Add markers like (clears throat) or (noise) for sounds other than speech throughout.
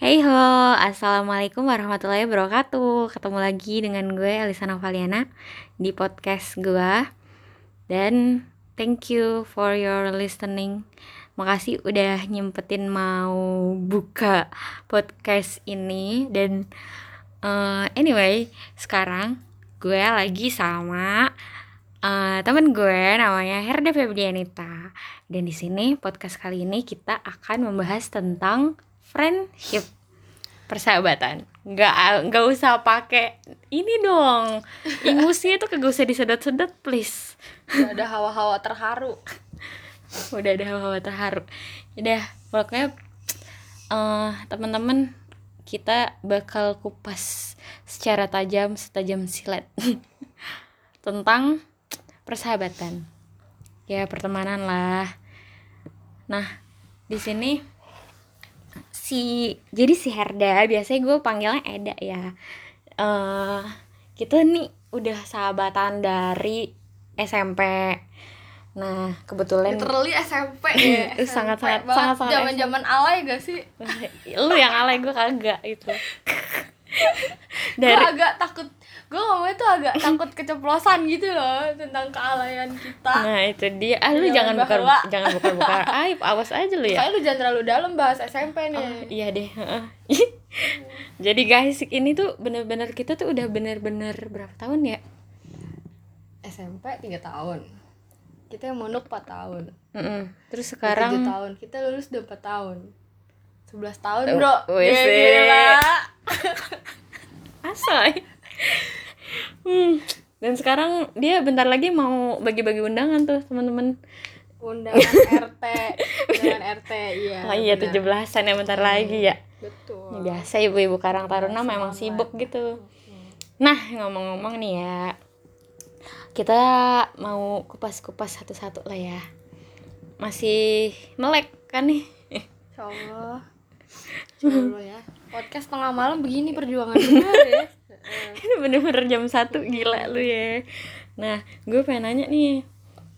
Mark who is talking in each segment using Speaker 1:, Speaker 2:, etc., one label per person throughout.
Speaker 1: Hey ho, assalamualaikum warahmatullahi wabarakatuh. Ketemu lagi dengan gue Elisa Novaliana di podcast gue. Dan thank you for your listening. Makasih udah nyempetin mau buka podcast ini dan uh, anyway sekarang gue lagi sama uh, temen gue namanya Herda Febrianita dan di sini podcast kali ini kita akan membahas tentang friendship persahabatan. Nggak nggak usah pakai ini dong. (laughs) Ingusnya tuh kagak usah disedot-sedot please.
Speaker 2: Udah ada hawa-hawa terharu. (laughs)
Speaker 1: Udah ada hawa-hawa terharu. Udah pokoknya uh, teman-teman kita bakal kupas secara tajam setajam silet (laughs) tentang persahabatan. Ya pertemanan lah. Nah di sini si jadi si Herda biasanya gue panggilnya Eda ya. Uh, kita nih udah sahabatan dari SMP nah kebetulan
Speaker 2: literally SMP ya (laughs)
Speaker 1: itu sangat sangat sangat sangat
Speaker 2: zaman zaman alay gak sih?
Speaker 1: Lu yang alay gue kagak itu
Speaker 2: dari gue agak takut gue ngomongnya tuh agak takut keceplosan gitu loh tentang kealayan kita.
Speaker 1: Nah itu dia. Ah lu jangan buka (laughs) jangan buka buka (laughs) aib awas aja lu ya.
Speaker 2: Kayak lu jangan terlalu dalam bahas SMP nih.
Speaker 1: Oh, iya deh (laughs) jadi guys ini tuh bener-bener kita tuh udah bener-bener berapa tahun ya?
Speaker 2: SMP tiga tahun. Kita yang mondok 4 tahun.
Speaker 1: Mm -mm. terus sekarang?
Speaker 2: 7 tahun. Kita lulus udah 4 tahun. 11 tahun bro. oh, gila.
Speaker 1: Asal hmm. dan sekarang dia bentar lagi mau bagi-bagi undangan tuh teman-teman.
Speaker 2: Undangan RT undangan (laughs) RT iya
Speaker 1: oh iya tujuh belasan ya bentar hmm. lagi ya.
Speaker 2: Betul.
Speaker 1: Biasa ibu-ibu Karang Taruna memang sibuk gitu. Nah ngomong-ngomong nih ya. Kita mau kupas-kupas satu-satu lah ya. Masih melek kan nih?
Speaker 2: Insya Allah Insya (laughs) ya. Podcast tengah malam begini perjuangan benar ya (laughs)
Speaker 1: bener-bener jam satu gila lu ya. Nah gue pengen nanya nih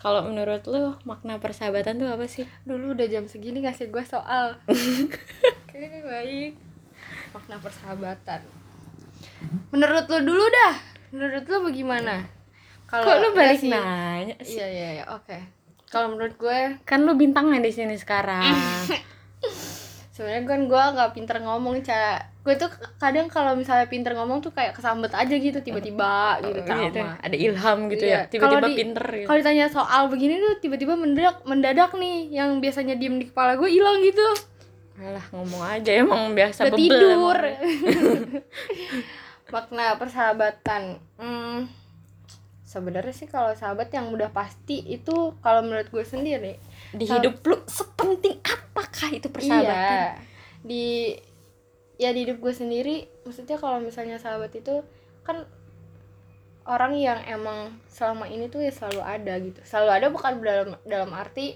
Speaker 1: kalau menurut lu makna persahabatan tuh apa sih?
Speaker 2: Dulu udah jam segini ngasih gue soal. (laughs) Kayaknya baik. Makna persahabatan. Menurut lu dulu dah. Menurut lu bagaimana?
Speaker 1: Kalau lu balik nanya
Speaker 2: sih? Iya iya iya. Oke. Okay. kalau menurut gue
Speaker 1: kan lu bintangnya di sini sekarang. (laughs)
Speaker 2: Sebenarnya kan gue nggak pinter ngomong cara gue tuh kadang kalau misalnya pinter ngomong tuh kayak kesambet aja gitu tiba-tiba gitu
Speaker 1: oh, gitu. ada ilham gitu ya, iya. ya tiba-tiba di, pinter gitu.
Speaker 2: kalau ditanya soal begini tuh tiba-tiba mendadak mendadak nih yang biasanya diem di kepala gue hilang gitu
Speaker 1: Alah ngomong aja emang biasa
Speaker 2: Udah tidur (laughs) makna persahabatan hmm, sebenarnya sih kalau sahabat yang udah pasti itu kalau menurut gue sendiri
Speaker 1: di hidup lu sepenting apakah itu persahabatan
Speaker 2: iya, di ya di hidup gue sendiri maksudnya kalau misalnya sahabat itu kan orang yang emang selama ini tuh ya selalu ada gitu. Selalu ada bukan dalam dalam arti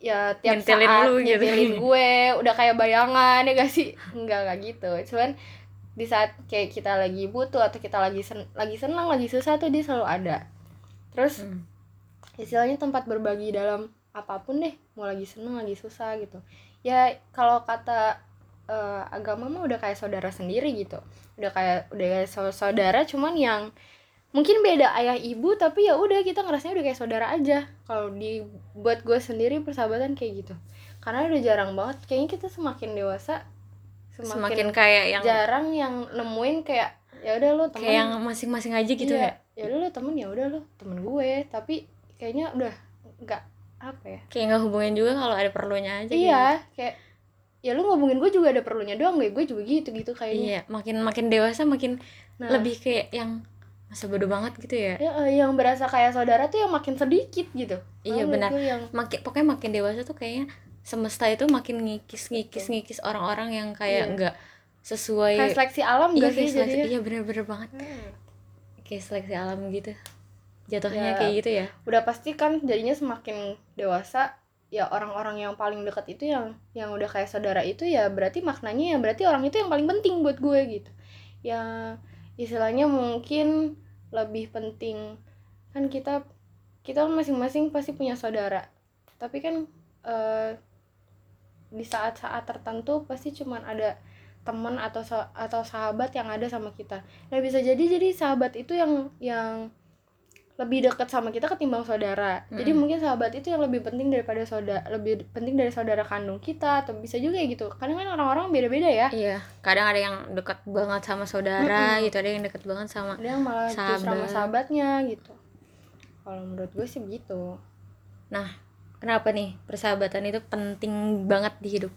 Speaker 2: ya tiap nyentilin saat lu gitu. gue udah kayak bayangan ya gak sih? (laughs) Enggak gak gitu. Cuman di saat kayak kita lagi butuh atau kita lagi sen lagi senang lagi susah tuh dia selalu ada. Terus hmm. istilahnya tempat berbagi dalam apa pun deh mau lagi seneng lagi susah gitu. Ya kalau kata uh, agama mah udah kayak saudara sendiri gitu. Udah kayak udah kayak saudara cuman yang mungkin beda ayah ibu tapi ya udah kita ngerasanya udah kayak saudara aja. Kalau di buat gue sendiri persahabatan kayak gitu. Karena udah jarang banget kayaknya kita semakin dewasa
Speaker 1: semakin, semakin kayak yang
Speaker 2: jarang yang nemuin kayak ya udah lo
Speaker 1: temen. kayak yang masing-masing aja gitu
Speaker 2: iya, ya? Ya udah lo temen ya udah lo temen gue. Tapi kayaknya udah nggak apa ya?
Speaker 1: Kayak nggak hubungin juga kalau ada perlunya aja
Speaker 2: iya gitu. kayak ya lu ngomongin gue juga ada perlunya doang gue gue juga gitu gitu kayaknya.
Speaker 1: Iya makin makin dewasa makin nah. lebih kayak yang masa bodoh banget gitu ya.
Speaker 2: Ya yang berasa kayak saudara tuh yang makin sedikit gitu.
Speaker 1: Iya benar. yang... makin pokoknya makin dewasa tuh kayaknya semesta itu makin ngikis ngikis ngikis orang-orang yang kayak iya. nggak sesuai
Speaker 2: kayak seleksi alam
Speaker 1: iya,
Speaker 2: gak sih
Speaker 1: seleksi, iya bener-bener banget. Hmm. kayak seleksi alam gitu. Jatuhnya ya, kayak gitu ya.
Speaker 2: Udah pasti kan jadinya semakin dewasa ya orang-orang yang paling dekat itu yang yang udah kayak saudara itu ya berarti maknanya ya berarti orang itu yang paling penting buat gue gitu. Ya istilahnya mungkin lebih penting kan kita kita masing-masing pasti punya saudara. Tapi kan uh, di saat-saat tertentu pasti cuman ada teman atau atau sahabat yang ada sama kita. Nah bisa jadi jadi sahabat itu yang yang lebih dekat sama kita ketimbang saudara. Jadi
Speaker 1: Mm-mm.
Speaker 2: mungkin sahabat itu yang lebih penting daripada saudara lebih penting dari saudara kandung kita atau bisa juga gitu. Kadang kan orang-orang beda-beda ya.
Speaker 1: Iya kadang ada yang dekat banget sama saudara
Speaker 2: Mm-mm.
Speaker 1: gitu ada yang dekat banget sama
Speaker 2: ada yang malah justru sama
Speaker 1: Sahabat.
Speaker 2: sahabatnya gitu. Kalau menurut gue sih begitu.
Speaker 1: Nah kenapa nih persahabatan itu penting banget di hidup?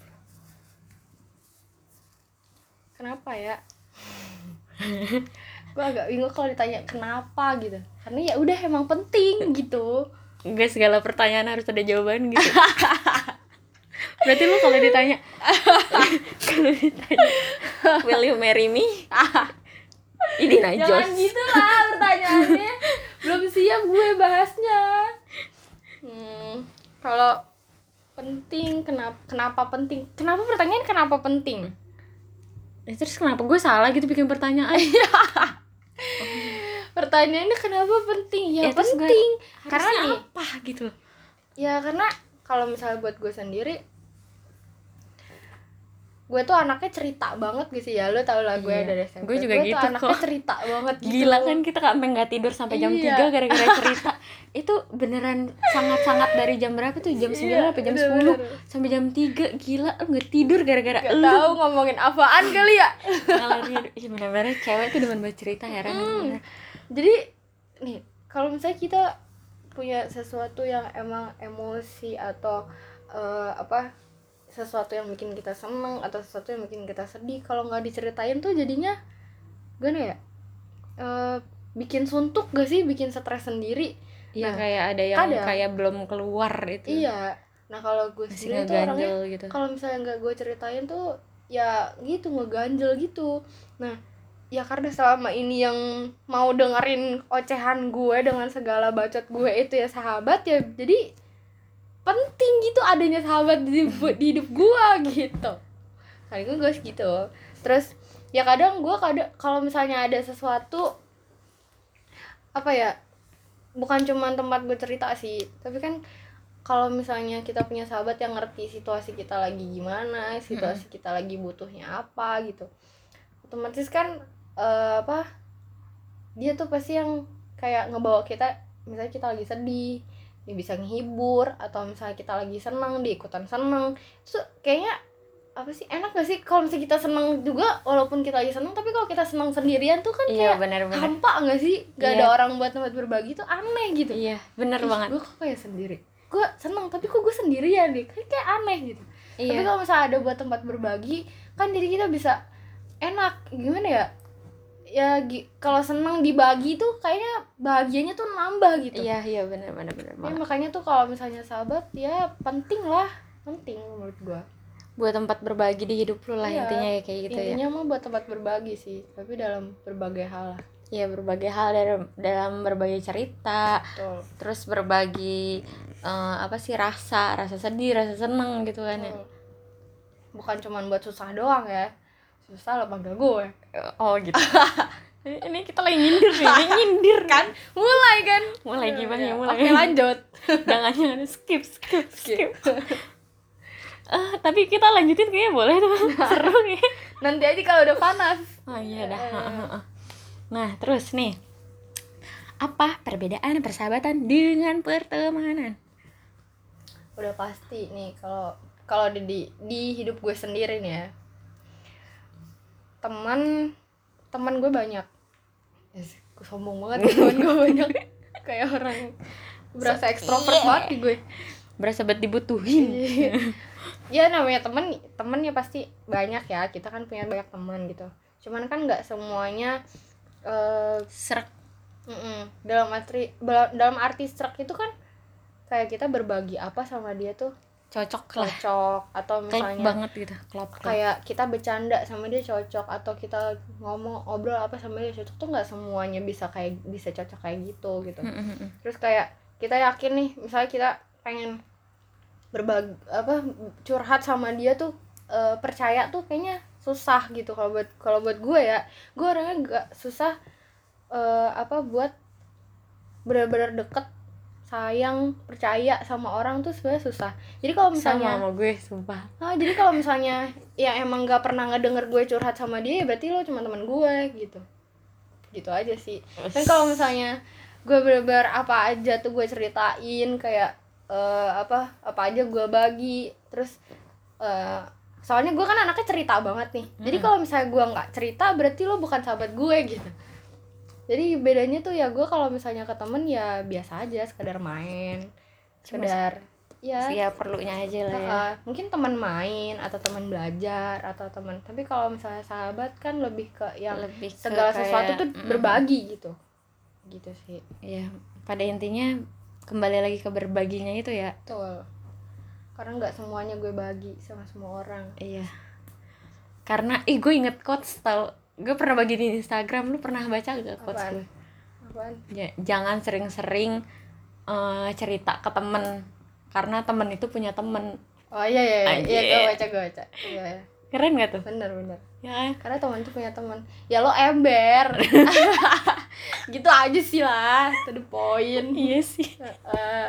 Speaker 2: Kenapa ya? (laughs) Gue agak bingung kalau ditanya kenapa gitu karena ya udah emang penting (laughs) gitu.
Speaker 1: Enggak segala pertanyaan harus ada jawaban gitu. (laughs) Berarti lu kalau ditanya (laughs) kalau ditanya will you marry me? Ini
Speaker 2: jangan
Speaker 1: najos
Speaker 2: gitu lah pertanyaannya. Belum siap gue bahasnya. Hmm, kalau penting kenapa kenapa penting? Kenapa pertanyaan kenapa penting?
Speaker 1: Eh, terus kenapa gue salah gitu bikin pertanyaan
Speaker 2: pertanyaannya kenapa penting ya,
Speaker 1: Ya, gue-
Speaker 2: penting karena nih
Speaker 1: apa gitu
Speaker 2: ya karena kalau misalnya buat gue sendiri gue tuh anaknya cerita banget gitu ya lo tau lah gue
Speaker 1: Iya.
Speaker 2: dari SMP
Speaker 1: Gue juga
Speaker 2: tuh
Speaker 1: gitu
Speaker 2: anaknya
Speaker 1: kok.
Speaker 2: cerita banget gitu
Speaker 1: gila kan kita sampai nggak tidur sampai jam
Speaker 2: Iya.
Speaker 1: 3 gara-gara (laughs) cerita itu beneran sangat-sangat dari jam berapa tuh jam 9
Speaker 2: Iya,
Speaker 1: apa jam
Speaker 2: bener-bener.
Speaker 1: 10 sampai jam 3 gila lu nggak tidur gara-gara
Speaker 2: Gak
Speaker 1: lu
Speaker 2: tahu ngomongin apaan kali ya
Speaker 1: Ih, bener-bener cewek tuh demen banget cerita heran
Speaker 2: Hmm.
Speaker 1: bener.
Speaker 2: Jadi nih kalau misalnya kita punya sesuatu yang emang emosi atau eh, apa sesuatu yang bikin kita seneng atau sesuatu yang bikin kita sedih kalau nggak diceritain tuh jadinya gimana ya? Eh, bikin suntuk gak sih? Bikin stres sendiri.
Speaker 1: Iya
Speaker 2: Nah,
Speaker 1: kayak ada yang
Speaker 2: ada.
Speaker 1: kayak belum keluar itu
Speaker 2: iya. Nah kalau gue
Speaker 1: masih
Speaker 2: sendiri tuh orangnya
Speaker 1: gitu.
Speaker 2: kalau misalnya nggak gue ceritain tuh ya gitu ngeganjel gitu. Nah ya karena selama ini yang mau dengerin ocehan gue dengan segala bacot gue itu ya sahabat ya jadi penting gitu adanya sahabat di, di hidup gue gitu. Kali gue gitu terus ya kadang gue kadang kalau misalnya ada sesuatu apa ya bukan cuma tempat gue cerita sih tapi kan kalau misalnya kita punya sahabat yang ngerti situasi kita lagi gimana situasi kita lagi butuhnya apa gitu. Otomatis kan eh, apa dia tuh pasti yang kayak ngebawa kita misalnya kita lagi sedih dia bisa ngehibur atau misalnya kita lagi seneng dia ikutan seneng. Itu kayaknya apa sih enak gak sih kalau misalnya kita seneng juga walaupun kita lagi seneng tapi kalau kita seneng sendirian tuh kan
Speaker 1: iya
Speaker 2: kayak
Speaker 1: benar-benar.
Speaker 2: hampa gak sih? Gak
Speaker 1: Iya.
Speaker 2: ada orang buat tempat berbagi tuh aneh gitu.
Speaker 1: Iya bener banget.
Speaker 2: gue kok kayak sendiri. Gue seneng tapi kok gue sendirian deh? Kayak, kayak aneh gitu. Tapi
Speaker 1: iya.
Speaker 2: kalau misalnya ada buat tempat berbagi kan jadi kita bisa enak. Gimana ya ya kalau seneng dibagi tuh kayaknya bahagianya tuh nambah gitu.
Speaker 1: Iya iya benar-benar benar
Speaker 2: Ya,
Speaker 1: banget.
Speaker 2: makanya tuh kalau misalnya sahabat ya penting lah penting menurut gue
Speaker 1: buat tempat berbagi di hidup lu lah
Speaker 2: Iya.
Speaker 1: intinya ya kayak gitu ya.
Speaker 2: intinya mah buat tempat berbagi sih tapi dalam berbagai hal lah.
Speaker 1: Iya berbagai hal dalam dalam berbagai cerita
Speaker 2: betul.
Speaker 1: terus berbagi eh, apa sih rasa rasa sedih rasa seneng gitu kan ya.
Speaker 2: Bukan cuman buat susah doang ya susah lah panggil gue.
Speaker 1: Oh gitu. (laughs) Ini kita lagi nyindir nih ini nyindir (laughs)
Speaker 2: kan? mulai kan?
Speaker 1: Mulai gimana ya. mulai?
Speaker 2: Oke lanjut. (laughs)
Speaker 1: Jangan jangan. Skip skip skip. Eh, tapi kita lanjutin kayaknya boleh tuh. Seru nih.
Speaker 2: Nanti aja kalau udah panas.
Speaker 1: Oh iya dah. Nah terus nih. Apa perbedaan persahabatan dengan pertemanan?
Speaker 2: Udah pasti nih kalau kalau di, di di hidup gue sendiri nih ya teman teman gue banyak. Yes, gue sombong banget teman gue banyak. (laughs) Kayak orang berasa ekstrovert
Speaker 1: Iya.
Speaker 2: banget di gue.
Speaker 1: Berasa banget dibutuhin.
Speaker 2: Ya namanya temen temen ya pasti banyak ya. Kita kan punya banyak teman gitu. Cuman kan nggak semuanya eh
Speaker 1: serak.
Speaker 2: Mm-mm. dalam arti dalam arti serak itu kan kayak kita berbagi apa sama dia tuh
Speaker 1: cocok lah.
Speaker 2: Cocok. Atau
Speaker 1: klop
Speaker 2: misalnya
Speaker 1: banget gitu klop klop
Speaker 2: kayak kita bercanda sama dia cocok atau kita ngomong ngobrol apa sama dia cocok tuh nggak semuanya bisa kayak bisa cocok kayak gitu gitu.
Speaker 1: Mm, mm, mm.
Speaker 2: terus kayak kita yakin nih misalnya kita pengen berbagi apa curhat sama dia tuh eh, percaya tuh kayaknya susah gitu kalau buat kalau buat gue ya. Gue orangnya gak susah eh, apa buat benar-benar deket sayang percaya sama orang tuh sebenarnya susah. Jadi kalau misalnya
Speaker 1: sama gue sumpah.
Speaker 2: Ah, jadi kalau misalnya ya emang nggak pernah ngedenger gue curhat sama dia ya berarti lo cuma teman gue gitu. Gitu aja sih. Dan kalau misalnya gue bener-bener apa aja tuh gue ceritain kayak eh, apa apa aja gue bagi terus eh, soalnya gue kan anaknya cerita banget nih. Jadi kalau misalnya gue nggak cerita berarti lo bukan sahabat gue gitu jadi bedanya tuh ya gue kalau misalnya ke temen ya biasa aja sekedar main sekedar ya.
Speaker 1: ya perlunya aja lah ya.
Speaker 2: Uh, mungkin teman main atau teman belajar atau teman tapi kalau misalnya sahabat kan lebih ke yang
Speaker 1: lebih ke
Speaker 2: segala
Speaker 1: kayak,
Speaker 2: sesuatu tuh
Speaker 1: mm,
Speaker 2: berbagi gitu. Gitu sih.
Speaker 1: Ya pada intinya kembali lagi ke berbaginya itu ya.
Speaker 2: Betul. Karena nggak semuanya gue bagi sama semua orang.
Speaker 1: Iya. Karena ih gue inget quotes tau gue pernah bagi di Instagram lu pernah baca gak quotes
Speaker 2: Apaan?
Speaker 1: gue
Speaker 2: apaan?
Speaker 1: Ja- jangan sering-sering eh, cerita ke temen. Karena temen itu punya temen.
Speaker 2: Oh iya iya iya, iya gue baca gue baca. Iya. Iya.
Speaker 1: keren gak tuh?
Speaker 2: Bener bener.
Speaker 1: Ya.
Speaker 2: Karena teman tuh punya teman ya lo ember. (laughs) Gitu aja sih lah to the point.
Speaker 1: Iya sih.
Speaker 2: Eh,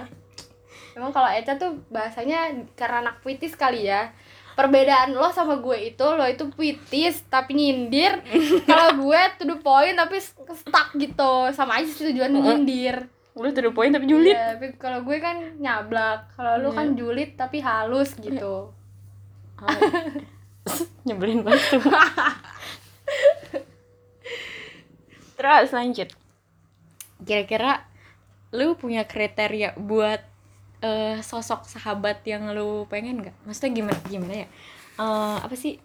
Speaker 2: emang kalau Eca tuh bahasanya karena anak puitis kali ya perbedaan lo sama gue itu lo itu puitis tapi nyindir. Kalau gue to the point tapi stuck gitu. Sama aja sih tujuan nyindir.
Speaker 1: Lu tuh the point tapi julid.
Speaker 2: Iya, tapi kalau gue kan nyablak. Kalau lu kan julid tapi halus gitu.
Speaker 1: Oh. (laughs) nyebelin banget tuh. (laughs) Terus lanjut. Kira-kira lu punya kriteria buat eh, sosok sahabat yang lu pengen nggak? Maksudnya gimana gimana ya? Eh, apa sih?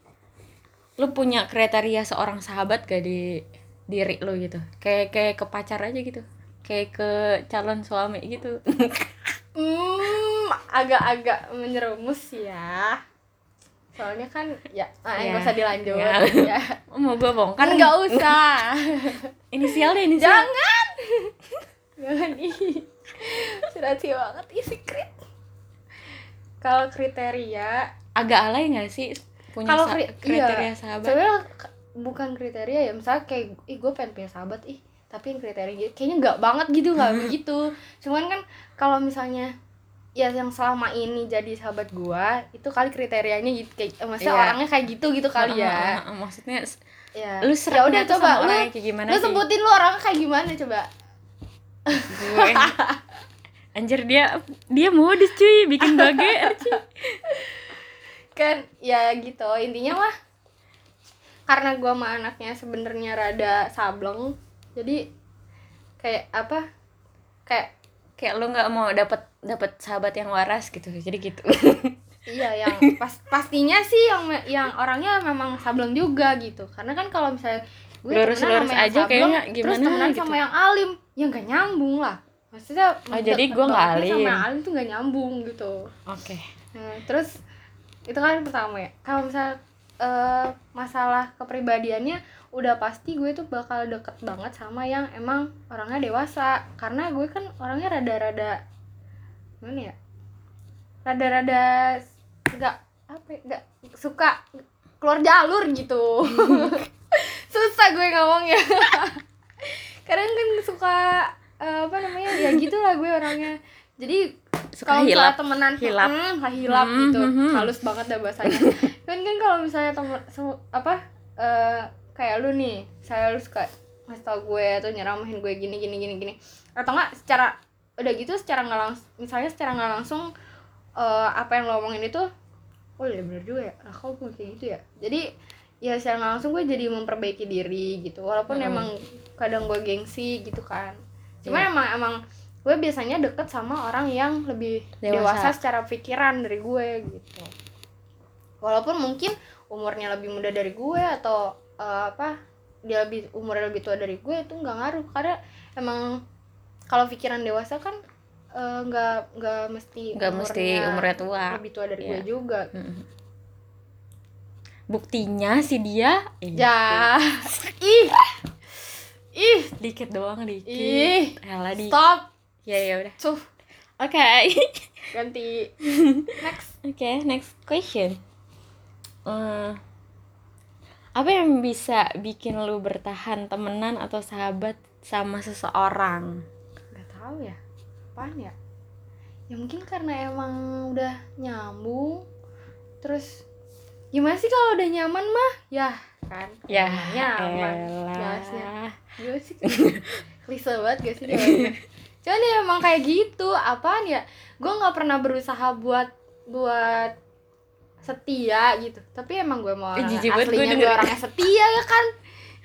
Speaker 1: Lu punya kriteria seorang sahabat gak di diri lu gitu? Kayak kayak ke pacar aja gitu? Kayak ke calon suami gitu? (laughs)
Speaker 2: Hmm agak-agak menyerumus ya. Soalnya kan ya ah,
Speaker 1: Ya,
Speaker 2: nggak usah dilanjut.
Speaker 1: Ya.
Speaker 2: ya. (laughs)
Speaker 1: Mau gue bongkar
Speaker 2: nggak usah. (laughs)
Speaker 1: Inisial deh inisial.
Speaker 2: Jangan. Jangan. ih serasi banget ih secret kalau kriteria
Speaker 1: agak alay nggak sih punya
Speaker 2: kalau kri-
Speaker 1: kriteria
Speaker 2: iya,
Speaker 1: sahabat?
Speaker 2: sebenarnya bukan kriteria ya misalnya kayak ih gue pengen punya sahabat ih. Tapi yang kriteria gitu kayaknya nggak banget gitu nggak begitu (laughs) cuman kan kalau misalnya ya yang selama ini jadi sahabat gua itu kali kriterianya gitu kayak eh, maksudnya
Speaker 1: Iya.
Speaker 2: orangnya kayak gitu gitu kali ya.
Speaker 1: maksudnya
Speaker 2: ya
Speaker 1: lu
Speaker 2: ya udah coba lu
Speaker 1: kayak gimana
Speaker 2: lu
Speaker 1: sih?
Speaker 2: sebutin lu orangnya kayak gimana coba.
Speaker 1: Gue (laughs) anjir dia dia modus cuy. Bikin bager (laughs) cuy.
Speaker 2: Kan ya gitu. Intinya mah karena gua sama anaknya sebenarnya rada sableng jadi kayak apa kayak
Speaker 1: kayak lu nggak mau dapat dapat sahabat yang waras gitu. Jadi gitu. (laughs)
Speaker 2: Iya yang pas pastinya sih yang yang orangnya memang sableng juga gitu. Karena kan kalau misalnya gue
Speaker 1: Lurus- lurus
Speaker 2: sama yang
Speaker 1: aja
Speaker 2: sableng,
Speaker 1: kayaknya
Speaker 2: terus
Speaker 1: gimana
Speaker 2: temenan
Speaker 1: gitu.
Speaker 2: sama yang alim ya nggak nyambung lah maksudnya
Speaker 1: Oh, jadi gua nggak
Speaker 2: bangetnya sama
Speaker 1: alim.
Speaker 2: alim tuh nggak nyambung gitu
Speaker 1: oke
Speaker 2: Nah, terus itu kan pertama ya. Kalau misalnya eh, masalah kepribadiannya udah pasti gue tuh bakal deket banget sama yang emang orangnya dewasa. Karena gue kan orangnya rada-rada gimana ya? Rada-rada nggak apa ya, nggak suka keluar jalur gitu. (laughs) (laughs) Susah gue ngomongnya. (laughs) Kadang kan suka eh, apa namanya? Ya gitulah gue orangnya. Jadi
Speaker 1: Suka
Speaker 2: kalau
Speaker 1: hilap.
Speaker 2: temenan
Speaker 1: Hilap.
Speaker 2: hmm, hilap
Speaker 1: Hmm,
Speaker 2: gitu
Speaker 1: hmm, hmm.
Speaker 2: halus banget dah bahasanya kan kan kalau misalnya temen apa eh, kayak lu nih saya lu suka ngasih tau gue atau nyeramahin gue gini gini gini gini atau enggak secara udah gitu secara nggak langsung misalnya secara nggak langsung eh, apa yang lo omongin itu oh iya bener juga ya nah, kau pun kayak gitu ya jadi ya secara nggak langsung gue jadi memperbaiki diri gitu walaupun
Speaker 1: Hmm.
Speaker 2: emang kadang gue gengsi gitu kan cuman
Speaker 1: Iya.
Speaker 2: emang emang gue biasanya deket sama orang yang lebih
Speaker 1: Dewasa.
Speaker 2: dewasa, secara pikiran dari gue gitu walaupun mungkin umurnya lebih muda dari gue atau eh, apa dia lebih umurnya lebih tua dari gue itu nggak ngaruh karena emang kalau pikiran dewasa kan eh, nggak nggak mesti
Speaker 1: nggak mesti umurnya tua
Speaker 2: lebih tua dari
Speaker 1: Iya.
Speaker 2: gue juga
Speaker 1: Mm-mm. buktinya si dia
Speaker 2: ya ih ih
Speaker 1: dikit doang dikit.
Speaker 2: Ih
Speaker 1: Elah, di
Speaker 2: stop.
Speaker 1: Ya ya udah.
Speaker 2: Tuh.
Speaker 1: Oke. (laughs)
Speaker 2: Ganti. Next. (laughs)
Speaker 1: Oke, next question. Eh, apa yang bisa bikin lu bertahan temenan atau sahabat sama seseorang?
Speaker 2: nggak tahu ya. Apaan ya? Ya mungkin karena emang udah nyambung terus gimana sih kalau udah nyaman mah? Ya kan?
Speaker 1: Ya
Speaker 2: nyaman. Jelasnya. gimana sih? (laughs) Klise banget gak sih cuman ya emang kayak gitu. Apaan ya? Gue nggak pernah berusaha buat buat setia gitu. Tapi emang gue mau
Speaker 1: Eh,
Speaker 2: orang
Speaker 1: jijik banget gue
Speaker 2: aslinya gue
Speaker 1: denger.
Speaker 2: orangnya setia ya kan?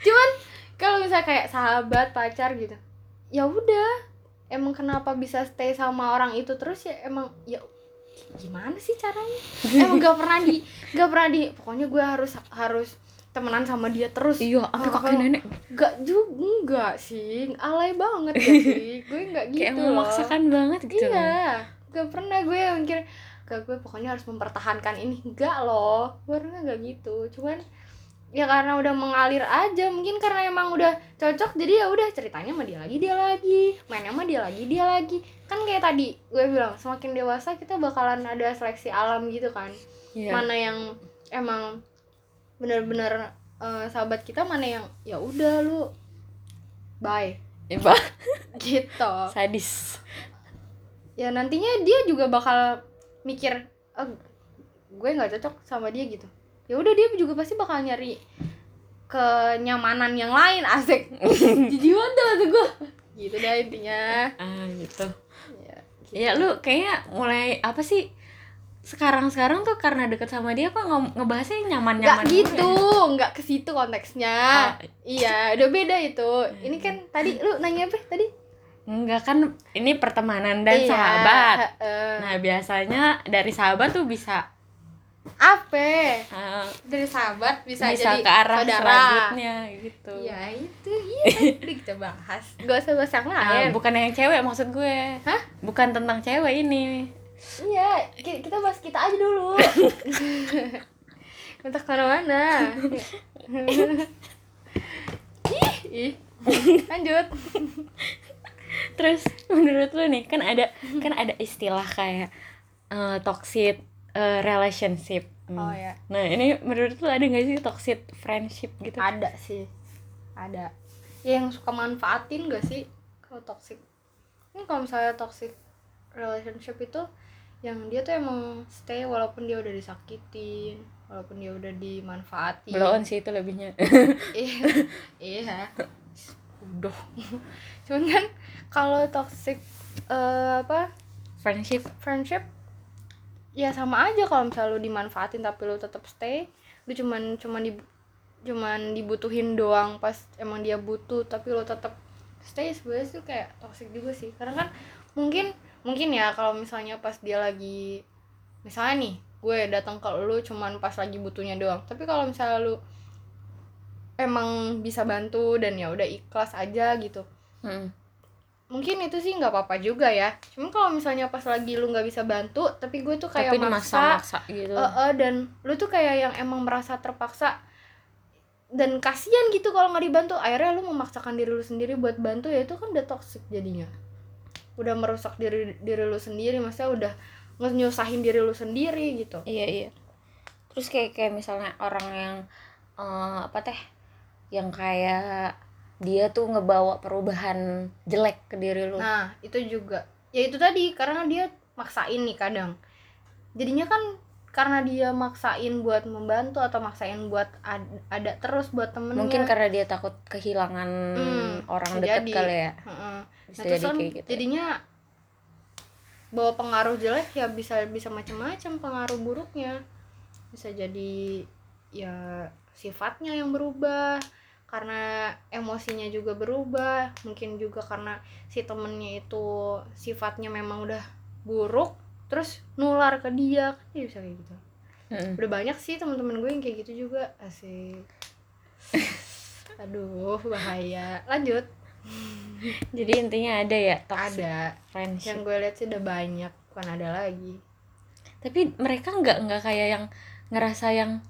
Speaker 2: Cuman kalau misalnya kayak sahabat pacar gitu ya udah. Emang kenapa bisa stay sama orang itu terus ya? Emang ya gimana sih caranya emang gak pernah di gak pernah di pokoknya gue harus harus temenan sama dia terus
Speaker 1: iya sampai
Speaker 2: Oh,
Speaker 1: kakek nenek
Speaker 2: Gak juga enggak sih, alay banget gak sih? Gue enggak gitu
Speaker 1: kayak
Speaker 2: loh.
Speaker 1: memaksakan banget gitu.
Speaker 2: Iya, gak pernah gue mikir Gak gue pokoknya harus mempertahankan ini Enggak loh, gue orangnya gak gitu Cuman ya karena udah mengalir aja Mungkin karena emang udah cocok Jadi ya udah ceritanya sama dia lagi, dia lagi. Mainnya sama dia lagi, dia lagi. Kan kayak tadi gue bilang Semakin dewasa kita bakalan ada seleksi alam gitu kan.
Speaker 1: Iya.
Speaker 2: mana yang emang bener-bener eh, sahabat kita mana yang ya udah lu bye.
Speaker 1: Iya, Pak. (laughs)
Speaker 2: gitu.
Speaker 1: Sadis.
Speaker 2: Ya nantinya dia juga bakal mikir "Ah, gue nggak cocok sama dia gitu ya udah dia juga pasti bakal nyari kenyamanan yang lain asik. (laughs) Jijik banget tuh gue gitu dah intinya.
Speaker 1: Ah gitu.
Speaker 2: Ya, gitu.
Speaker 1: ya lu kayaknya mulai apa sih? Sekarang sekarang tuh karena deket sama dia kok nge- ngebahasnya nyaman
Speaker 2: nggak
Speaker 1: nyaman
Speaker 2: gitu nggak ke situ konteksnya. Iya udah beda itu. Ini kan tadi lu nanya apa tadi?
Speaker 1: Enggak kan ini pertemanan dan
Speaker 2: Iya,
Speaker 1: sahabat.
Speaker 2: heeh.
Speaker 1: nah biasanya dari sahabat tuh bisa
Speaker 2: apa?
Speaker 1: Uh,
Speaker 2: dari sahabat bisa,
Speaker 1: bisa,
Speaker 2: jadi
Speaker 1: ke arah
Speaker 2: saudara.
Speaker 1: selanjutnya gitu.
Speaker 2: Iya itu iya. (laughs) Tadi kita bahas. Gak usah bahas yang
Speaker 1: Ah,
Speaker 2: lain.
Speaker 1: bukan yang cewek maksud gue.
Speaker 2: Hah?
Speaker 1: bukan tentang cewek ini.
Speaker 2: Iya ki- kita bahas kita aja dulu. (laughs) Entah ke mana-mana. Ih, ih. lanjut.
Speaker 1: Terus menurut lu nih kan ada kan ada istilah kayak eh, toxic eh, relationship. Hmm.
Speaker 2: oh ya
Speaker 1: nah ini menurut lu ada gak sih toxic friendship gitu?
Speaker 2: Ada sih. Ada. Ya, yang suka manfaatin gak sih kalau toxic? Ini kalau misalnya toxic relationship itu yang dia tuh emang stay walaupun dia udah disakitin walaupun dia udah dimanfaatin.
Speaker 1: On sih itu lebihnya. (laughs)
Speaker 2: Iya iya. Udah. (laughs) Cuman kan kalau toxic eh, apa?
Speaker 1: Friendship.
Speaker 2: Friendship ya sama aja kalau misalnya lu dimanfaatin tapi lu tetap stay lu cuman cuman di cuman dibutuhin doang pas emang dia butuh tapi lu tetap stay sebenarnya tuh kayak toxic juga sih. Karena kan mungkin mungkin ya kalau misalnya pas dia lagi misalnya nih gue datang ke lu cuman pas lagi butuhnya doang. Tapi kalau misalnya lu emang bisa bantu dan ya udah ikhlas aja gitu.
Speaker 1: Hmm.
Speaker 2: Mungkin itu sih nggak apa-apa juga ya. Cuman kalau misalnya pas lagi lu nggak bisa bantu tapi gue tuh kayak
Speaker 1: tapi
Speaker 2: maksa
Speaker 1: dimaksa-maksa gitu.
Speaker 2: Eh, eh, dan lu tuh kayak yang emang merasa terpaksa. Dan kasihan gitu kalau nggak dibantu. Akhirnya lu memaksakan diri lu sendiri buat bantu ya itu kan udah toxic jadinya. Udah merusak diri diri lu sendiri maksudnya udah nyusahin diri lu sendiri gitu.
Speaker 1: Iya iya. Terus kayak kayak misalnya orang yang eh, apa teh? Yang kayak dia tuh ngebawa perubahan jelek ke diri lu
Speaker 2: Nah, itu juga. Ya itu tadi karena dia maksain nih kadang. Jadinya kan karena dia maksain buat membantu atau maksain buat ad- ada terus buat temennya.
Speaker 1: mungkin karena dia takut kehilangan
Speaker 2: Hmm,
Speaker 1: orang dekat kali ya
Speaker 2: Heeh.
Speaker 1: bisa
Speaker 2: Nah,
Speaker 1: jadi
Speaker 2: kan
Speaker 1: kayak gitu
Speaker 2: jadinya bawa pengaruh jelek ya bisa bisa macam-macam pengaruh buruknya. Bisa jadi ya sifatnya yang berubah karena emosinya juga berubah mungkin juga karena si temennya itu sifatnya memang udah buruk terus nular ke dia. Kan dia bisa kayak gitu.
Speaker 1: Mm-mm.
Speaker 2: udah banyak sih teman-teman gue yang kayak gitu juga. Asik. (laughs) Aduh bahaya. Lanjut.
Speaker 1: Jadi intinya ada ya toxic
Speaker 2: ada.
Speaker 1: friendship.
Speaker 2: Yang gue lihat sih udah banyak bukan ada lagi.
Speaker 1: Tapi mereka nggak nggak kayak yang ngerasa yang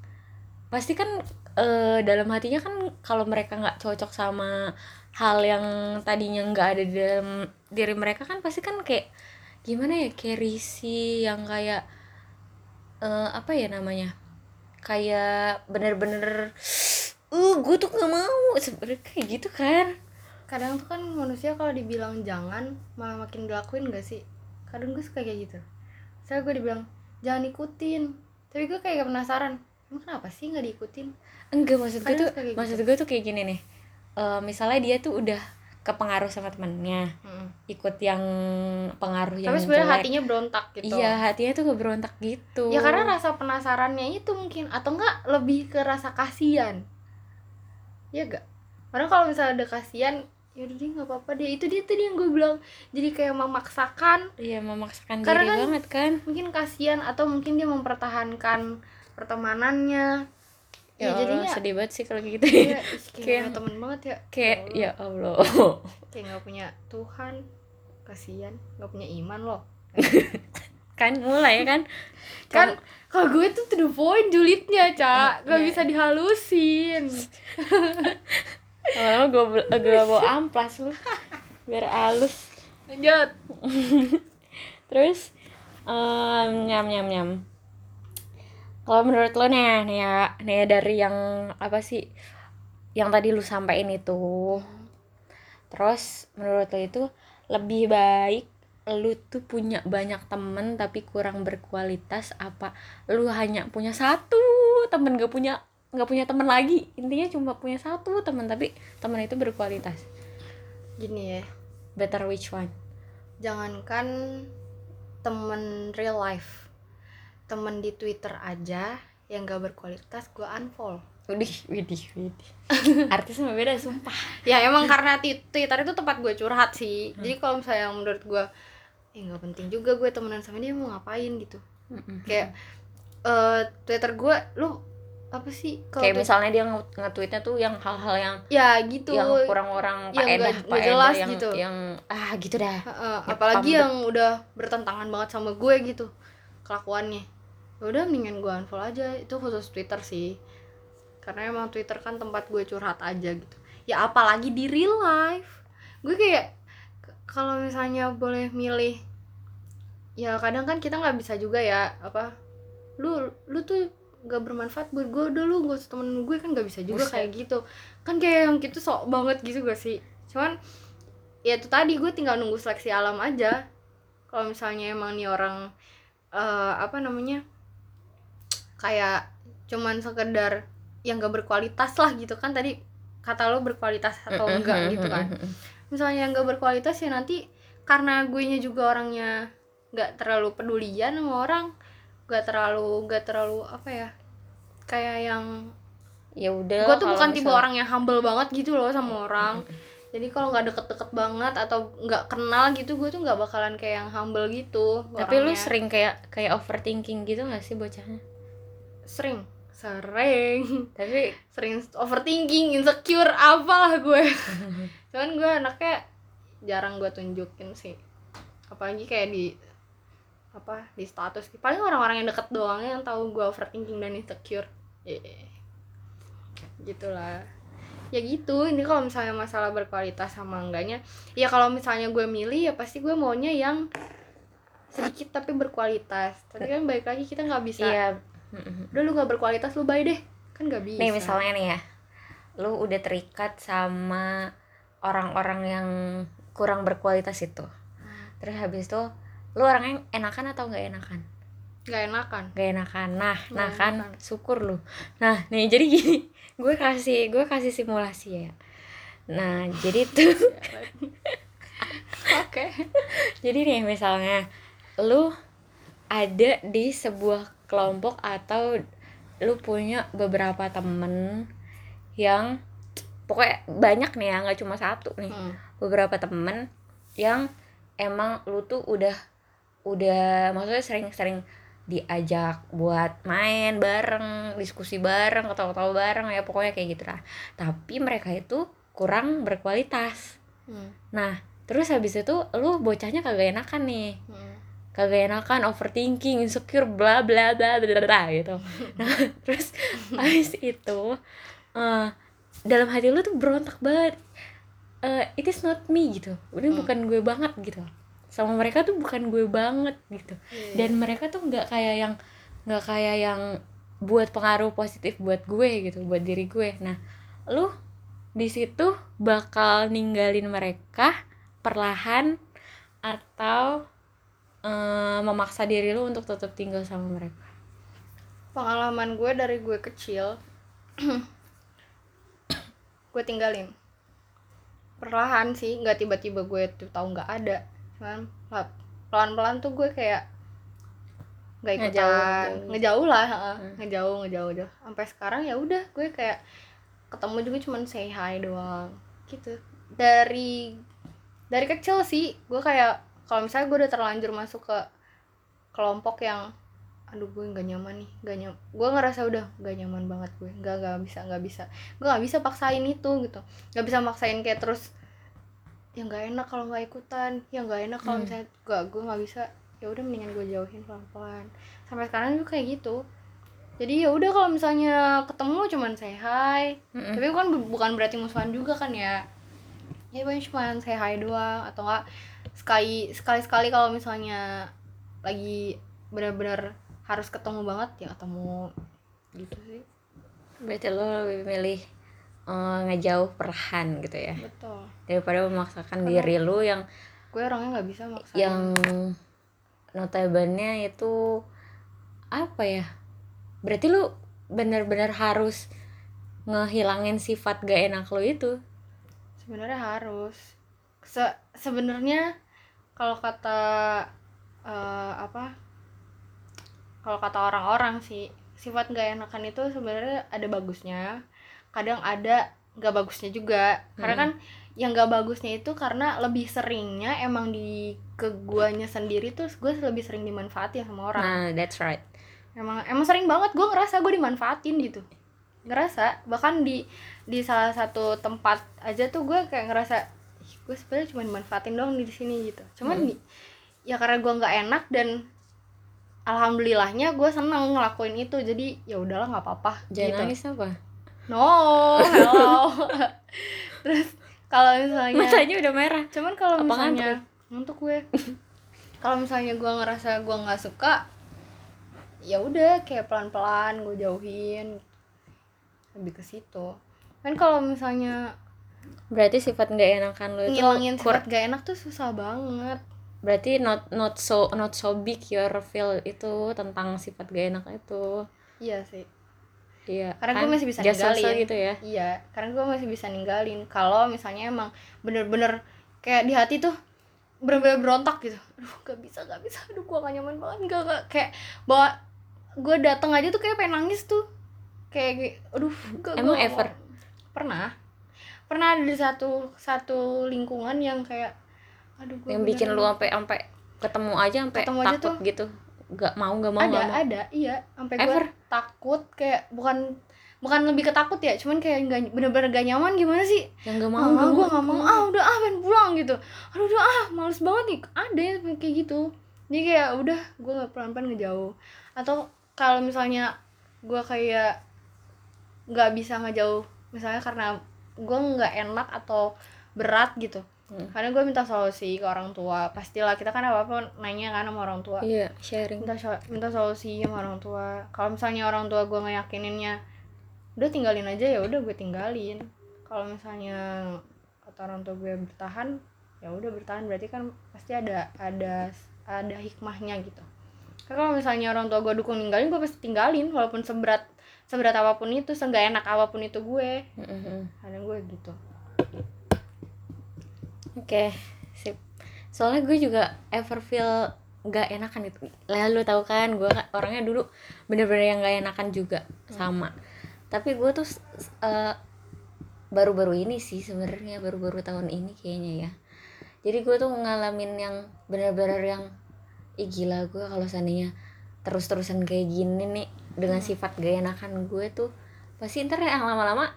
Speaker 1: pasti kan eh, dalam hatinya kan kalau mereka nggak cocok sama hal yang tadinya nggak ada di dalam diri mereka kan pasti kan kayak gimana ya kayak risih yang kayak eh, apa ya namanya kayak bener-bener uh gue tuh nggak mau. Sebenarnya kayak gitu kan.
Speaker 2: Kadang tuh kan manusia kalau dibilang jangan malah makin dilakuin gak sih? Kadang gue suka kayak gitu. Saya gue dibilang jangan ikutin. Tapi gue kayak penasaran emang kenapa sih nggak diikutin
Speaker 1: enggak maksud gue tuh
Speaker 2: kayak
Speaker 1: maksud
Speaker 2: gitu.
Speaker 1: gue tuh kayak gini nih. Eh, misalnya dia tuh udah kepengaruh sama temennya ikut yang pengaruh yang
Speaker 2: tapi sebenarnya hatinya berontak gitu.
Speaker 1: Iya hatinya tuh keberontak gitu.
Speaker 2: Ya karena rasa penasarannya itu mungkin atau enggak lebih ke rasa kasihan. Ya gak karena kalau misalnya ada kasihan ya udah deh nggak apa-apa deh. Itu dia tadi yang gue bilang jadi kayak memaksakan.
Speaker 1: Iya memaksakan
Speaker 2: Karena
Speaker 1: diri
Speaker 2: kan-
Speaker 1: banget kan.
Speaker 2: mungkin kasihan atau mungkin dia mempertahankan pertemanannya
Speaker 1: ya,
Speaker 2: ya,
Speaker 1: Allah,
Speaker 2: jadinya
Speaker 1: sedih banget sih kalau gitu.
Speaker 2: Iya, (laughs) ih, kayak temen banget ya.
Speaker 1: kayak
Speaker 2: Allah.
Speaker 1: ya Allah. (laughs)
Speaker 2: Kayak nggak punya Tuhan kasihan nggak punya iman loh. (laughs)
Speaker 1: Kan mulai kan?
Speaker 2: Kan kalau gue tuh to the point julidnya cak. Nggak
Speaker 1: Iya.
Speaker 2: bisa dihalusin.
Speaker 1: Kalau gue gue bawa amplas lu. Biar halus.
Speaker 2: Lanjut.
Speaker 1: Terus em, nyam nyam nyam kalau menurut lo nih nih ya nih dari yang apa sih yang tadi lu sampaikan itu terus menurut lo itu lebih baik lu tuh punya banyak temen tapi kurang berkualitas apa lu hanya punya satu temen gak punya nggak punya temen lagi? Intinya cuma punya satu temen tapi temen itu berkualitas.
Speaker 2: Gini ya.
Speaker 1: Better which one?
Speaker 2: Jangankan temen real life temen di Twitter aja yang gak berkualitas gue unfollow.
Speaker 1: Widih, widih, widih. (laughs) Artis sama beda, sumpah.
Speaker 2: ya emang karena Twitter itu tempat gue curhat sih. Jadi kalau misalnya menurut gue eh nggak penting juga gue temenan sama dia mau ngapain? gitu. Kayak eh Twitter gue lu apa sih? Kalau
Speaker 1: Kayak
Speaker 2: Twi-
Speaker 1: misalnya dia nge- nge-tweetnya tuh yang hal-hal yang
Speaker 2: ya gitu.
Speaker 1: yang kurang orang
Speaker 2: yang
Speaker 1: faedah,
Speaker 2: nggak- nggak
Speaker 1: faedah,
Speaker 2: jelas
Speaker 1: yang
Speaker 2: gitu.
Speaker 1: yang ah gitu dah.
Speaker 2: Heeh,
Speaker 1: Ya,
Speaker 2: apalagi yang udah bertentangan banget sama gue gitu kelakuannya. ya udah mendingan gue unfollow aja. Itu khusus Twitter sih. Karena emang Twitter kan tempat gue curhat aja gitu. Ya apalagi di real life. Gue kayak kalau misalnya boleh milih ya kadang kan kita nggak bisa juga ya apa lu lu tuh gak bermanfaat buat gue udah lu gak usah temen gue kan gak bisa juga
Speaker 1: Buset.
Speaker 2: kayak gitu. Kan kayak yang gitu sok banget gitu gak sih? Cuman ya itu tadi gue tinggal nunggu seleksi alam aja. Kalau misalnya emang nih orang eh, apa namanya kayak cuman sekedar yang gak berkualitas lah gitu kan tadi kata lo berkualitas atau enggak gitu kan misalnya yang gak berkualitas ya nanti karena gue nya juga orangnya nggak terlalu pedulian sama orang nggak terlalu nggak terlalu apa ya kayak yang
Speaker 1: Ya udah.
Speaker 2: gue tuh bukan tipe
Speaker 1: misal-
Speaker 2: orang yang humble banget gitu loh sama orang jadi kalau nggak deket-deket banget atau nggak kenal gitu gue tuh nggak bakalan kayak yang humble gitu
Speaker 1: Tapi lu
Speaker 2: orangnya.
Speaker 1: sering kayak kayak overthinking gitu gak sih bocahnya?
Speaker 2: Sering. Sering.
Speaker 1: Tapi
Speaker 2: sering overthinking insecure apalah gue. (laughs) Cuman gue anaknya jarang gue tunjukin sih. Apalagi kayak di apa di status. Paling orang-orang yang deket doang yang tahu gue overthinking dan insecure. Yeah. gitulah. Ya gitu ini kalau misalnya masalah berkualitas sama enggaknya ya kalau misalnya gue milih ya pasti gue maunya yang sedikit tapi berkualitas. Tapi kan balik lagi kita nggak bisa
Speaker 1: iya.
Speaker 2: Udah lu nggak berkualitas lu bye deh kan nggak bisa
Speaker 1: Nih misalnya nih ya, lu udah terikat sama orang-orang yang kurang berkualitas itu. Terus habis itu lu orangnya enakan atau nggak enakan?
Speaker 2: nggak enakan
Speaker 1: Gak enakan. Nah,
Speaker 2: Nggak
Speaker 1: nah kan
Speaker 2: enakan.
Speaker 1: syukur lu. Nah, nih jadi gini, (laughs) gue kasih gue kasih simulasi ya. Nah, jadi (laughs) tuh (laughs)
Speaker 2: oke
Speaker 1: jadi nih misalnya lu ada di sebuah kelompok atau lu punya beberapa temen yang pokoknya banyak nih ya nggak cuma satu nih
Speaker 2: Hmm.
Speaker 1: beberapa temen yang emang lu tuh udah udah maksudnya sering-sering diajak buat main bareng diskusi bareng ketawa-ketawa bareng ya pokoknya kayak gitu lah tapi mereka itu kurang berkualitas
Speaker 2: Hmm.
Speaker 1: nah terus habis itu lu bocahnya kagak enakan nih
Speaker 2: Hmm.
Speaker 1: Kagak enakan overthinking insecure bla bla bla bla bla gitu. (laughs) Nah terus habis itu eh, dalam hati lu tuh berontak banget. Eh, it is not me gitu. Udah
Speaker 2: Hmm.
Speaker 1: bukan gue banget gitu. Sama mereka tuh bukan gue banget gitu.
Speaker 2: Iya.
Speaker 1: dan mereka tuh nggak kayak yang nggak kayak yang buat pengaruh positif buat gue gitu buat diri gue. Nah lu di situ bakal ninggalin mereka perlahan atau eh, memaksa diri lu untuk tetap tinggal sama mereka
Speaker 2: pengalaman gue dari gue kecil (coughs) gue tinggalin perlahan sih nggak tiba-tiba gue tuh tahu nggak ada cuman pelan-pelan tuh gue kayak nggak ikutan
Speaker 1: Ngejauh.
Speaker 2: ngejauh, lah.
Speaker 1: Hmm.
Speaker 2: ngejauh ngejauh ngejauh sampai sekarang ya udah gue kayak ketemu juga cuman say hi doang gitu dari dari kecil sih gue kayak kalau misalnya gue udah terlanjur masuk ke kelompok yang aduh gue nggak nyaman nih nggak nyam gue ngerasa udah nggak nyaman banget gue nggak nggak bisa nggak bisa. Gue nggak bisa paksain itu gitu. Nggak bisa maksain kayak terus ya nggak enak kalau nggak ikutan ya nggak enak kalau
Speaker 1: Hmm.
Speaker 2: misalnya gak gue nggak bisa. Ya udah mendingan gue jauhin pelan pelan sampai sekarang juga kayak gitu. Jadi ya udah kalau misalnya ketemu cuman say hi.
Speaker 1: Mm-mm.
Speaker 2: tapi kan bu- bukan berarti musuhan juga kan ya? Ya paling cuma say hi doang atau enggak sekali sekali sekali kalau misalnya lagi benar-benar harus ketemu banget ya ketemu gitu sih.
Speaker 1: Berarti lo lebih milih eh, ngejauh perlahan gitu ya?
Speaker 2: Betul.
Speaker 1: Daripada memaksakan
Speaker 2: Karena-
Speaker 1: diri lu yang
Speaker 2: gue orangnya nggak bisa maksain.
Speaker 1: yang notabene itu apa ya? Berarti lu benar-benar harus ngehilangin sifat gak enak lo itu?
Speaker 2: Sebenarnya harus. Se sebenarnya kalau kata eh, apa? Kalau kata orang-orang sih sifat gak enakan itu sebenarnya ada bagusnya kadang ada nggak bagusnya juga. Karena
Speaker 1: Hmm.
Speaker 2: kan yang gak bagusnya itu karena lebih seringnya emang di ke guanya sendiri tuh gue lebih sering dimanfaatin sama orang.
Speaker 1: Nah that's right.
Speaker 2: Emang emang sering banget gue ngerasa gue dimanfaatin gitu. Ngerasa bahkan di di salah satu tempat aja tuh gue kayak ngerasa "Ih, gue sebenarnya cuma dimanfaatin doang di sini gitu. Cuman
Speaker 1: Hmm.
Speaker 2: di- ya karena gue nggak enak dan alhamdulillahnya gue seneng ngelakuin itu. Jadi ya udahlah nggak apa-apa
Speaker 1: jangan
Speaker 2: gitu.
Speaker 1: nangis apa?
Speaker 2: No hello. (laughs) Terus kalau misalnya
Speaker 1: matanya udah merah.
Speaker 2: Cuman kalau misalnya untuk gue. (laughs) Kalau misalnya gue ngerasa gue nggak suka ya udah kayak pelan pelan gue jauhin. Lebih ke situ. Kan kalau misalnya
Speaker 1: berarti sifat gak enakan lo itu
Speaker 2: ngilangin sifat gak enak tuh susah banget.
Speaker 1: Berarti not not so not so big your feel itu tentang sifat gak enak itu.
Speaker 2: Iya sih.
Speaker 1: Iya
Speaker 2: Karena gue masih bisa ninggalin.
Speaker 1: gitu ya?
Speaker 2: Iya karena gue masih bisa ninggalin. Kalau misalnya emang bener-bener kayak di hati tuh bener-bener berontak gitu. Aduh gak bisa gak bisa. Aduh gue gak nyaman banget. Gak, gak. kayak bawa gue dateng aja tuh kayak pengen nangis tuh. Kayak, aduh gak,
Speaker 1: Emang
Speaker 2: gua nggak
Speaker 1: ever?
Speaker 2: pernah pernah ada di satu satu lingkungan yang kayak aduh gue
Speaker 1: yang bikin lu sampai sampai ketemu aja sampai
Speaker 2: Ketemu aja
Speaker 1: takut
Speaker 2: tuh.
Speaker 1: gitu. Gak mau gak mau
Speaker 2: ada
Speaker 1: gak mau.
Speaker 2: ada iya. Sampai gue takut kayak bukan bukan lebih ketakut ya cuman kayak nggak bener-bener gak nyaman gimana sih?
Speaker 1: Yang gak
Speaker 2: mau ah, gue nggak mau ah udah ah pengen pulang gitu. Aduh udah ah males banget nih. Ada yang kayak gitu. Jadi kayak udah gue nggak pelan-pelan ngejauh atau kalau misalnya gue kayak nggak bisa ngejauh misalnya karena gue nggak enak atau berat gitu.
Speaker 1: Hmm.
Speaker 2: karena gue minta solusi ke orang tua. Pastilah kita kan apa apa nanya kan sama orang tua.
Speaker 1: Iya sharing.
Speaker 2: Minta minta solusi sama orang tua. Kalau misalnya orang tua gue ngeyakininnya udah tinggalin aja ya udah gue tinggalin. Kalau misalnya kata orang tua gue bertahan ya udah bertahan. Berarti kan pasti ada ada ada hikmahnya gitu. Karena kalau misalnya orang tua gue dukung ninggalin gue pasti tinggalin walaupun seberat seberat apa pun itu seenggak enak apa pun itu gue. Kadang gue gitu.
Speaker 1: Oke sip. Soalnya gue juga ever feel gak enakan itu lalu tahu kan gue orangnya dulu bener-bener yang gak enakan juga sama. Tapi gue tuh eh, baru-baru ini sih sebenarnya baru-baru tahun ini kayaknya ya. Jadi gue tuh ngalamin yang bener-bener yang ih gila gue kalau seandainya terus-terusan kayak gini nih dengan
Speaker 2: Hmm.
Speaker 1: sifat gak enakan gue tuh pasti ntar yang lama-lama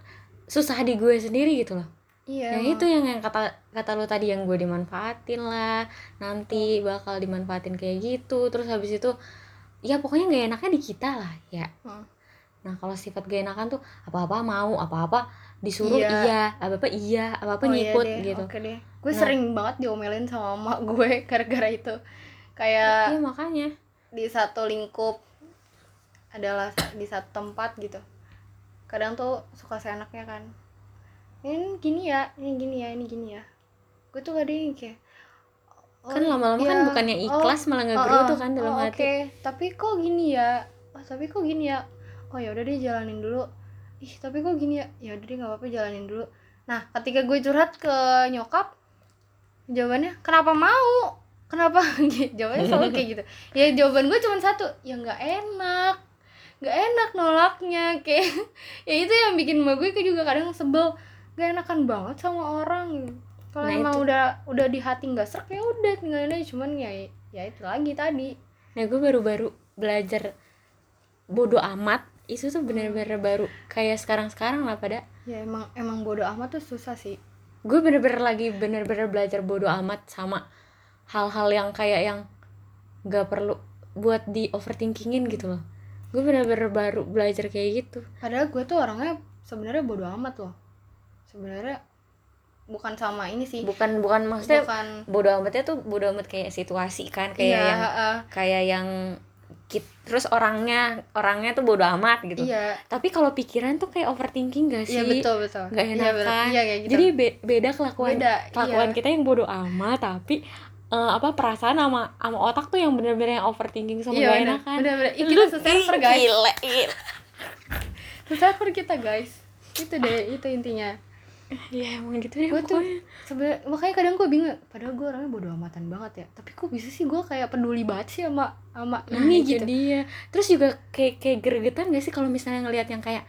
Speaker 1: susah di gue sendiri gitu loh
Speaker 2: iya
Speaker 1: yang
Speaker 2: emang.
Speaker 1: itu yang yang kata kata lu tadi yang gue dimanfaatin lah nanti bakal dimanfaatin kayak gitu terus habis itu ya pokoknya nggak enaknya di kita lah ya
Speaker 2: Hmm.
Speaker 1: nah kalau sifat gak enakan tuh apa apa mau apa apa disuruh
Speaker 2: Iya.
Speaker 1: iya, apa apa iya apa apa
Speaker 2: Oh iya
Speaker 1: ngikut
Speaker 2: deh,
Speaker 1: gitu
Speaker 2: Oke deh. Gue
Speaker 1: Nah.
Speaker 2: sering banget diomelin sama emak gue (laughs) gara-gara itu. Kayak
Speaker 1: iya makanya
Speaker 2: di satu lingkup adalah di satu tempat gitu. Kadang tuh suka seenaknya kan. Ini gini ya, ini gini ya, ini gini ya. Gue tuh kadang kayak
Speaker 1: kan lama-lama kan
Speaker 2: iya.
Speaker 1: bukannya
Speaker 2: Oh,
Speaker 1: ikhlas malah nggak
Speaker 2: Oh,
Speaker 1: gerutu
Speaker 2: oh,
Speaker 1: kan dalam
Speaker 2: oh,
Speaker 1: hati
Speaker 2: Oke, tapi kok gini ya? Oh, tapi kok gini ya? Oh ya udah deh jalanin dulu. Ih, tapi kok gini ya? Ya udah deh nggak apa-apa jalanin dulu. Nah, ketika gue curhat ke nyokap, jawabannya kenapa mau? Kenapa? (laughs) jawabannya selalu kayak gitu. Ya jawaban gue cuma satu, ya nggak enak. Nggak enak nolaknya kayak (laughs) ya itu yang bikin mbak gue juga kadang sebel. Gak enakan banget sama orang. Kalau
Speaker 1: Nah,
Speaker 2: emang
Speaker 1: itu.
Speaker 2: udah udah di hati nggak serak ya udah tinggalin aja cuman ya ya itu lagi tadi
Speaker 1: nah gue baru-baru belajar bodoh amat itu tuh bener-bener baru kayak sekarang-sekarang lah pada
Speaker 2: ya emang emang bodoh amat tuh susah sih
Speaker 1: gue bener-bener lagi bener-bener belajar bodoh amat sama hal-hal yang kayak yang nggak perlu buat di overthinkingin gitu loh gue bener-bener baru belajar kayak gitu.
Speaker 2: Padahal gue tuh orangnya sebenarnya bodoh amat loh. Sebenarnya bukan sama ini sih.
Speaker 1: Bukan bukan maksudnya
Speaker 2: bukan.
Speaker 1: bodoh amatnya tuh bodoh amat kayak situasi kan kayak
Speaker 2: iya
Speaker 1: yang
Speaker 2: heeh.
Speaker 1: kayak yang kit- terus orangnya orangnya tuh bodoh amat gitu.
Speaker 2: Iya.
Speaker 1: Tapi kalau pikiran tuh kayak overthinking gak sih?
Speaker 2: iya betul. Betul Iya,
Speaker 1: enak
Speaker 2: betul.
Speaker 1: kan
Speaker 2: iya kayak gitu.
Speaker 1: Jadi be- beda kelakuan
Speaker 2: beda
Speaker 1: kelakuan
Speaker 2: iya.
Speaker 1: kita yang bodoh amat tapi eh, apa perasaan sama sama otak tuh yang bener-bener yang overthinking sama
Speaker 2: iya
Speaker 1: gak
Speaker 2: bener.
Speaker 1: enak kan
Speaker 2: bener bener Ih, kita seserver guys.
Speaker 1: gila, gila. (laughs)
Speaker 2: seserver kita guys. Itu deh itu intinya.
Speaker 1: Ya emang gitu deh
Speaker 2: gue tuh
Speaker 1: pokoknya.
Speaker 2: sebenarnya makanya kadang gue bingung padahal gue orangnya bodoh amatan banget ya. Tapi kok bisa sih gue kayak peduli banget sih sama sama
Speaker 1: Nah,
Speaker 2: ini
Speaker 1: itu
Speaker 2: gitu.
Speaker 1: dia. Terus juga kayak kayak gregetan gak sih kalau misalnya ngelihat yang kayak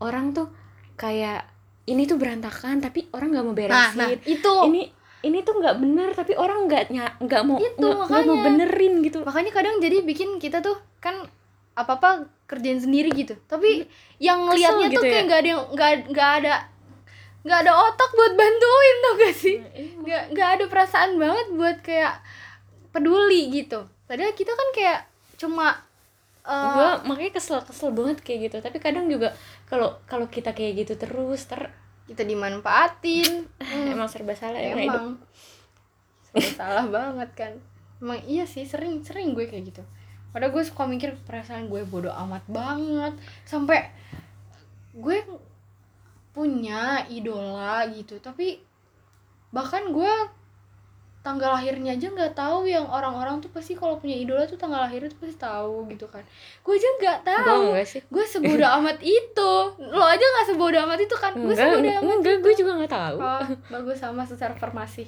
Speaker 1: orang tuh kayak ini tuh berantakan tapi orang nggak mau
Speaker 2: nah
Speaker 1: beresin.
Speaker 2: nah itu.
Speaker 1: Ini ini tuh nggak bener tapi orang nggak nggak mau
Speaker 2: Itu,
Speaker 1: nggak nggak mau
Speaker 2: makanya.
Speaker 1: benerin gitu.
Speaker 2: Makanya kadang jadi bikin kita tuh kan apa apa kerjain sendiri gitu. Tapi yang ngelihatnya
Speaker 1: Kesel
Speaker 2: tuh
Speaker 1: gitu
Speaker 2: kayak
Speaker 1: ya?
Speaker 2: nggak ada yang nggak nggak ada nggak ada otak buat bantuin tau gak sih? Nggak nggak ada perasaan banget buat kayak peduli gitu. Padahal kita kan kayak cuma eh,
Speaker 1: gue makanya kesel kesel banget kayak gitu. Tapi kadang juga kalau kalau kita kayak gitu terus ter
Speaker 2: kita dimanfaatin. Hmm,
Speaker 1: emang serba salah ya
Speaker 2: emang. Serba salah banget kan. Emang iya sih sering sering gue kayak gitu. Padahal gue suka mikir perasaan gue bodoh amat banget. Sampai gue punya idola gitu tapi bahkan gue tanggal lahirnya aja nggak tahu yang orang-orang tuh pasti kalau punya idola tuh tanggal lahirnya tuh pasti tahu gitu kan. Gue aja nggak tahu. gue sebodoh (laughs) amat itu. Lo aja nggak sebodoh amat itu kan. Gue sebodoh amat
Speaker 1: enggak gue juga nggak tahu.
Speaker 2: Oh, bagus sama seserver masih.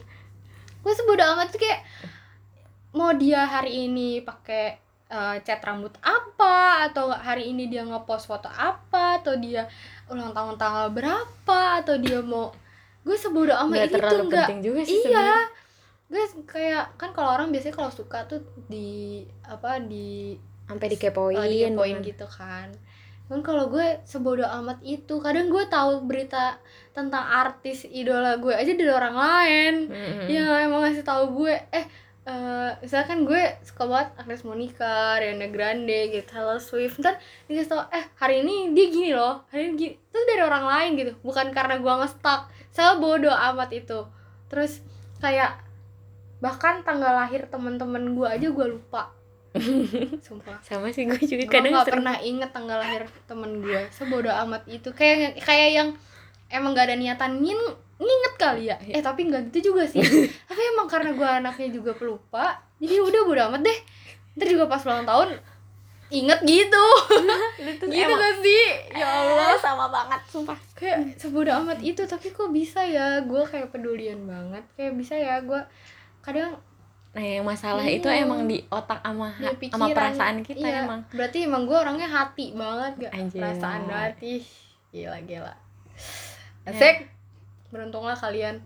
Speaker 2: Gue sebodoh amat tuh kayak mau dia hari ini pakai eh, cat rambut apa atau hari ini dia ngepost foto apa atau dia ulang tahun tanggal berapa atau dia mau gue sebodoh amat itu enggak
Speaker 1: juga sih
Speaker 2: iya gue kayak kan kalau orang biasanya kalau suka tuh di apa di
Speaker 1: sampai dikepoin
Speaker 2: oh, dikepoin gitu kan. Kan kalau gue sebodoh amat itu kadang gue tahu berita tentang artis idola gue aja dari orang lain.
Speaker 1: Mm-mm.
Speaker 2: yang emang ngasih tahu gue. Eh eh, misalkan gue suka banget Agnes Monica, Ariana Grande gitu, Taylor Swift. Ntar dikasih tau eh hari ini dia gini loh hari ini gini. Itu dari orang lain gitu bukan karena gue ngestak saya bodoh amat itu. Terus kayak bahkan tanggal lahir temen-temen gue aja gue lupa. (laughs) Sumpah.
Speaker 1: Sama sih gue juga
Speaker 2: gue
Speaker 1: kadang sering-
Speaker 2: pernah inget tanggal lahir temen gue sebodoh amat itu. Kayak kayak yang emang gak ada niatan ngin nginget kali ya. Eh tapi nggak gitu juga sih. (laughs) Tapi emang karena gue anaknya juga pelupa jadi udah bodo amat deh. Ntar juga pas ulang tahun inget gitu. (laughs)
Speaker 1: Itu
Speaker 2: gitu
Speaker 1: emang-
Speaker 2: gak sih? Ya Allah.
Speaker 1: Sama banget sumpah.
Speaker 2: Kayak sebodoh amat itu. Tapi kok bisa ya? Gue kayak pedulian banget. Kayak bisa ya? Gue kadang
Speaker 1: nah yang masalah itu
Speaker 2: Iya.
Speaker 1: emang di otak sama
Speaker 2: di pikiran
Speaker 1: sama perasaan kita
Speaker 2: iya.
Speaker 1: emang
Speaker 2: berarti emang gue orangnya hati banget gak
Speaker 1: Anjay.
Speaker 2: perasaan banget ih gila gila
Speaker 1: Ya.
Speaker 2: asik beruntunglah kalian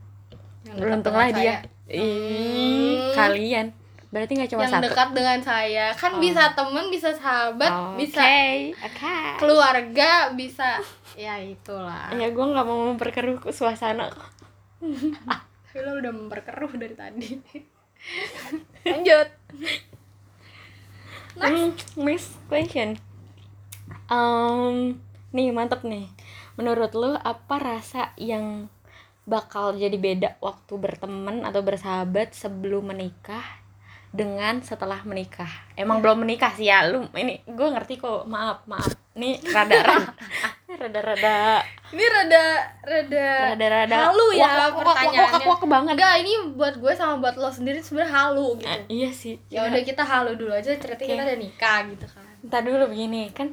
Speaker 2: yang
Speaker 1: beruntunglah dia
Speaker 2: saya.
Speaker 1: Ih,
Speaker 2: Hmm.
Speaker 1: kalian berarti nggak cuma
Speaker 2: yang
Speaker 1: satu
Speaker 2: dekat dengan saya kan
Speaker 1: Oh.
Speaker 2: bisa temen bisa sahabat
Speaker 1: Oke,
Speaker 2: bisa
Speaker 1: oke
Speaker 2: keluarga bisa ya itulah
Speaker 1: ya gue nggak mau memperkeruh suasana kok (laughs)
Speaker 2: tapi lo udah memperkeruh dari tadi lanjut
Speaker 1: next question. Um, nih mantep nih. Menurut lu apa rasa yang bakal jadi beda waktu berteman atau bersahabat sebelum menikah dengan setelah menikah. Emang belum menikah sih ya lu ini gue ngerti kok. Maaf maaf. Ini rada (laughs) rada. Rada rada.
Speaker 2: Ini rada rada
Speaker 1: rada rada
Speaker 2: halu ya
Speaker 1: wak,
Speaker 2: pertanyaannya
Speaker 1: wak, wak, banget.
Speaker 2: Enggak ini buat gue sama buat lo sendiri sebenarnya halu gitu.
Speaker 1: Eh, iya sih.
Speaker 2: Ya udah kita halu dulu aja ternyata kita
Speaker 1: Oke.
Speaker 2: udah nikah gitu kan.
Speaker 1: Ntar dulu begini kan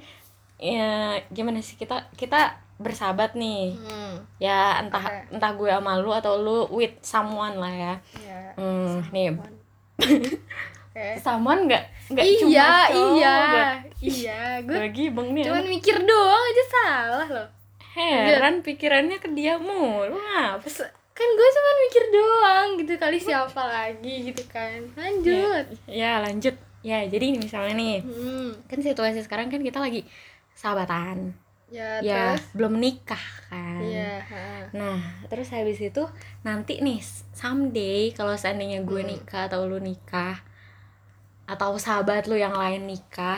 Speaker 1: ya gimana sih kita kita bersahabat nih.
Speaker 2: Hmm.
Speaker 1: ya entah
Speaker 2: Oke.
Speaker 1: entah gue sama lu atau lu with someone lah ya.
Speaker 2: Ya
Speaker 1: hmm, nih
Speaker 2: Oke.
Speaker 1: someone nggak nggak cuma
Speaker 2: iya
Speaker 1: cowok,
Speaker 2: iya iya gue
Speaker 1: gue gibeng nih
Speaker 2: cuman mikir doang aja salah loh.
Speaker 1: Heran pikirannya ke dia mulu.
Speaker 2: Se- kan gue cuma mikir doang gitu kali siapa lagi gitu kan. Lanjut.
Speaker 1: Ya lanjut. Ya jadi misalnya nih.
Speaker 2: Hmm.
Speaker 1: kan situasi sekarang kan kita lagi sahabatan
Speaker 2: ya,
Speaker 1: ya
Speaker 2: terus
Speaker 1: belum nikah kan
Speaker 2: ha.
Speaker 1: Nah, terus habis itu nanti nih someday kalau seandainya gue
Speaker 2: Hmm.
Speaker 1: nikah atau lu nikah atau sahabat lu yang lain nikah.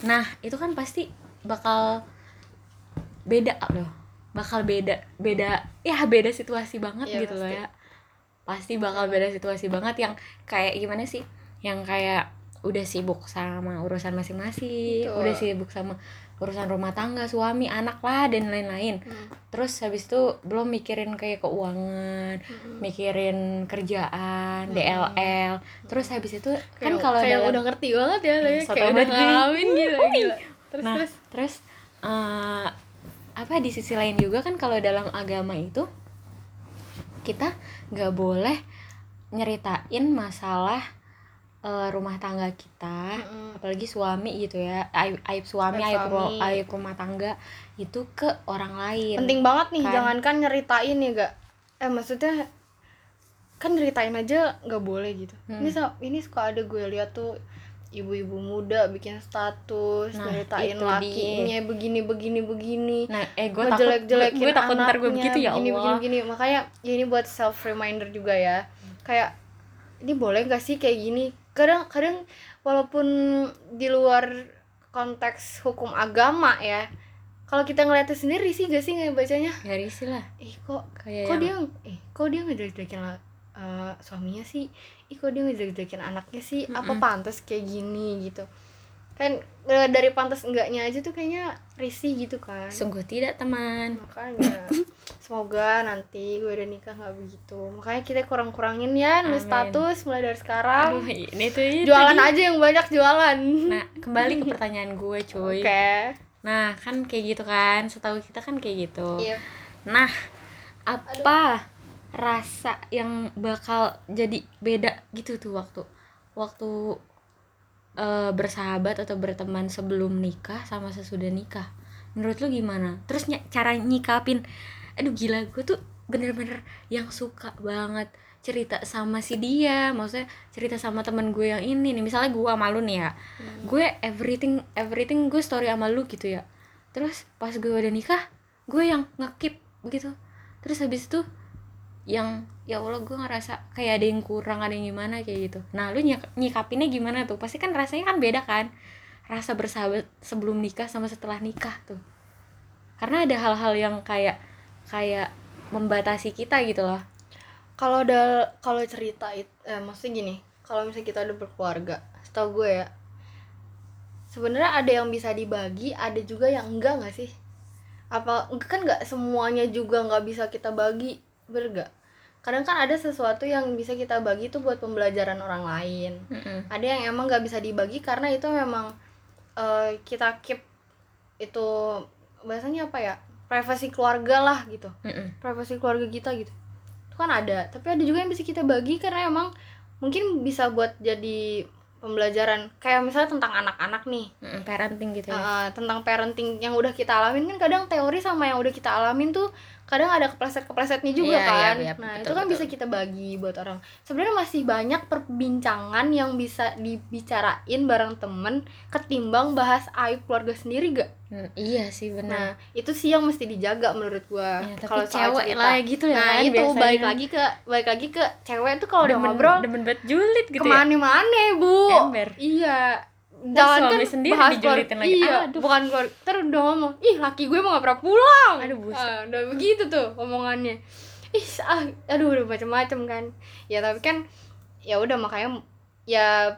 Speaker 1: Nah, itu kan pasti bakal beda loh. Bakal beda, beda ya beda situasi banget
Speaker 2: Iya,
Speaker 1: gitu loh
Speaker 2: pasti.
Speaker 1: ya. Pasti bakal beda situasi banget yang kayak gimana sih? Yang kayak udah sibuk sama urusan masing-masing, udah sibuk sama urusan rumah tangga, suami, anak lah dan lain-lain
Speaker 2: Hmm.
Speaker 1: terus habis itu belum mikirin kayak keuangan
Speaker 2: Hmm.
Speaker 1: mikirin kerjaan
Speaker 2: Hmm.
Speaker 1: DLL terus habis itu kan
Speaker 2: Kayak-
Speaker 1: kalau
Speaker 2: kayak
Speaker 1: dalam
Speaker 2: udah ngerti banget ya ya
Speaker 1: Soto
Speaker 2: kayak udah ngalamin gila terus
Speaker 1: nah
Speaker 2: terus
Speaker 1: terus eh, apa di sisi lain juga kan kalau dalam agama itu kita nggak boleh nyeritain masalah eh, rumah tangga kita
Speaker 2: Mm-mm.
Speaker 1: apalagi suami gitu ya aib, aib suami
Speaker 2: Aib suami.
Speaker 1: aib rumah tangga itu ke orang lain
Speaker 2: penting banget nih
Speaker 1: Kan.
Speaker 2: jangankan nyeritain ya gak eh maksudnya kan nyeritain aja nggak boleh gitu
Speaker 1: Hmm.
Speaker 2: ini ini suka ada gue lihat tuh ibu-ibu muda bikin status
Speaker 1: Nah,
Speaker 2: nyeritain lakinya begini begini begini
Speaker 1: nah eh gue takut
Speaker 2: ngejelek-jelekin
Speaker 1: gue takut ntar gue begitu ya
Speaker 2: begini,
Speaker 1: Allah
Speaker 2: begini, begini. makanya ya ini buat self reminder juga ya kayak ini boleh gak sih kayak gini kadang kadang walaupun di luar konteks hukum agama ya kalau kita ngeliatnya sendiri sih gak sih nggak bacanya
Speaker 1: ya risih lah.
Speaker 2: Ih kok
Speaker 1: kayak
Speaker 2: kok
Speaker 1: yang-
Speaker 2: dia eh kok dia ngejelek-jelekin eh, suaminya sih? Ih kok dia ngejelek-jelekin anaknya sih? Apa pantas kayak gini gitu. Kan eh, dari pantas enggaknya aja tuh kayaknya risih gitu kan.
Speaker 1: Sungguh tidak teman.
Speaker 2: Makanya (laughs) semoga nanti gue udah nikah nggak begitu. Makanya kita kurang-kurangin ya nulis status mulai dari sekarang.
Speaker 1: Aduh ini tuh itu
Speaker 2: jualan aja yang banyak jualan.
Speaker 1: Nah kembali ke pertanyaan gue cuy.
Speaker 2: Oke.
Speaker 1: Nah kan kayak gitu kan setahu kita kan kayak gitu.
Speaker 2: Iya.
Speaker 1: Nah apa rasa yang bakal jadi beda gitu tuh waktu waktu eh, bersahabat atau berteman sebelum nikah sama sesudah nikah? Menurut lu gimana? Terus ny- cara nyikapin aduh gila gue tuh bener-bener yang suka banget cerita sama si dia. Maksudnya cerita sama temen gue yang ini nih. Misalnya gue sama lu nih ya. Gue everything everything gue story sama lu gitu ya. Terus pas gue udah nikah gue yang ngekip begitu terus habis itu yang ya Allah gue ngerasa kayak ada yang kurang ada yang gimana kayak gitu. Nah lu nyik- nyikapinnya gimana tuh? Pasti kan rasanya kan beda kan? Rasa bersahabat sebelum nikah sama setelah nikah tuh. Karena ada hal-hal yang kayak kayak membatasi kita gitu loh.
Speaker 2: Kalau ada kalau cerita it, eh, maksudnya gini kalau misalnya kita udah berkeluarga setahu gue ya sebenarnya ada yang bisa dibagi ada juga yang enggak nggak sih? Apa kan nggak semuanya juga nggak bisa kita bagi berga kadang kan ada sesuatu yang bisa kita bagi itu buat pembelajaran orang lain.
Speaker 1: Mm-mm.
Speaker 2: ada yang emang nggak bisa dibagi karena itu memang eh, kita keep itu bahasanya apa ya privasi keluarga lah gitu.
Speaker 1: Mm-mm.
Speaker 2: privasi keluarga kita gitu. Itu kan ada tapi ada juga yang bisa kita bagi karena emang mungkin bisa buat jadi pembelajaran. Kayak misalnya tentang anak-anak nih.
Speaker 1: Mm-mm, parenting gitu ya.
Speaker 2: Uh, tentang parenting yang udah kita alamin. Kan kadang teori sama yang udah kita alamin tuh kadang ada kepleset-keplesetnya juga
Speaker 1: Iya,
Speaker 2: kan.
Speaker 1: iya, iya,
Speaker 2: nah,
Speaker 1: betul,
Speaker 2: itu kan
Speaker 1: betul.
Speaker 2: bisa kita bagi buat orang. Sebenarnya masih banyak perbincangan yang bisa dibicarain bareng temen ketimbang bahas aib keluarga sendiri gak?
Speaker 1: Mm, iya sih benar
Speaker 2: Nah, itu sih yang mesti dijaga menurut gua.
Speaker 1: Ya,
Speaker 2: kalau
Speaker 1: cewek
Speaker 2: cerita.
Speaker 1: lah gitu ya
Speaker 2: Nah,
Speaker 1: kan
Speaker 2: itu
Speaker 1: biasanya.
Speaker 2: balik lagi ke balik lagi ke cewek tuh kalau udah ngobrol
Speaker 1: demen banget julid gitu ya
Speaker 2: ke mana-mana bu
Speaker 1: Ember.
Speaker 2: iya jangan
Speaker 1: suami
Speaker 2: kan
Speaker 1: sendiri
Speaker 2: bahas
Speaker 1: dijulitin
Speaker 2: keluar-
Speaker 1: lagi.
Speaker 2: iya
Speaker 1: Aduh.
Speaker 2: bukan keluar terus udah ngomong ih laki gue mau gak pernah pulang
Speaker 1: Aduh, buset.
Speaker 2: Ah, udah begitu tuh omongannya ih ah, aduh udah macam-macam kan ya tapi kan ya udah makanya ya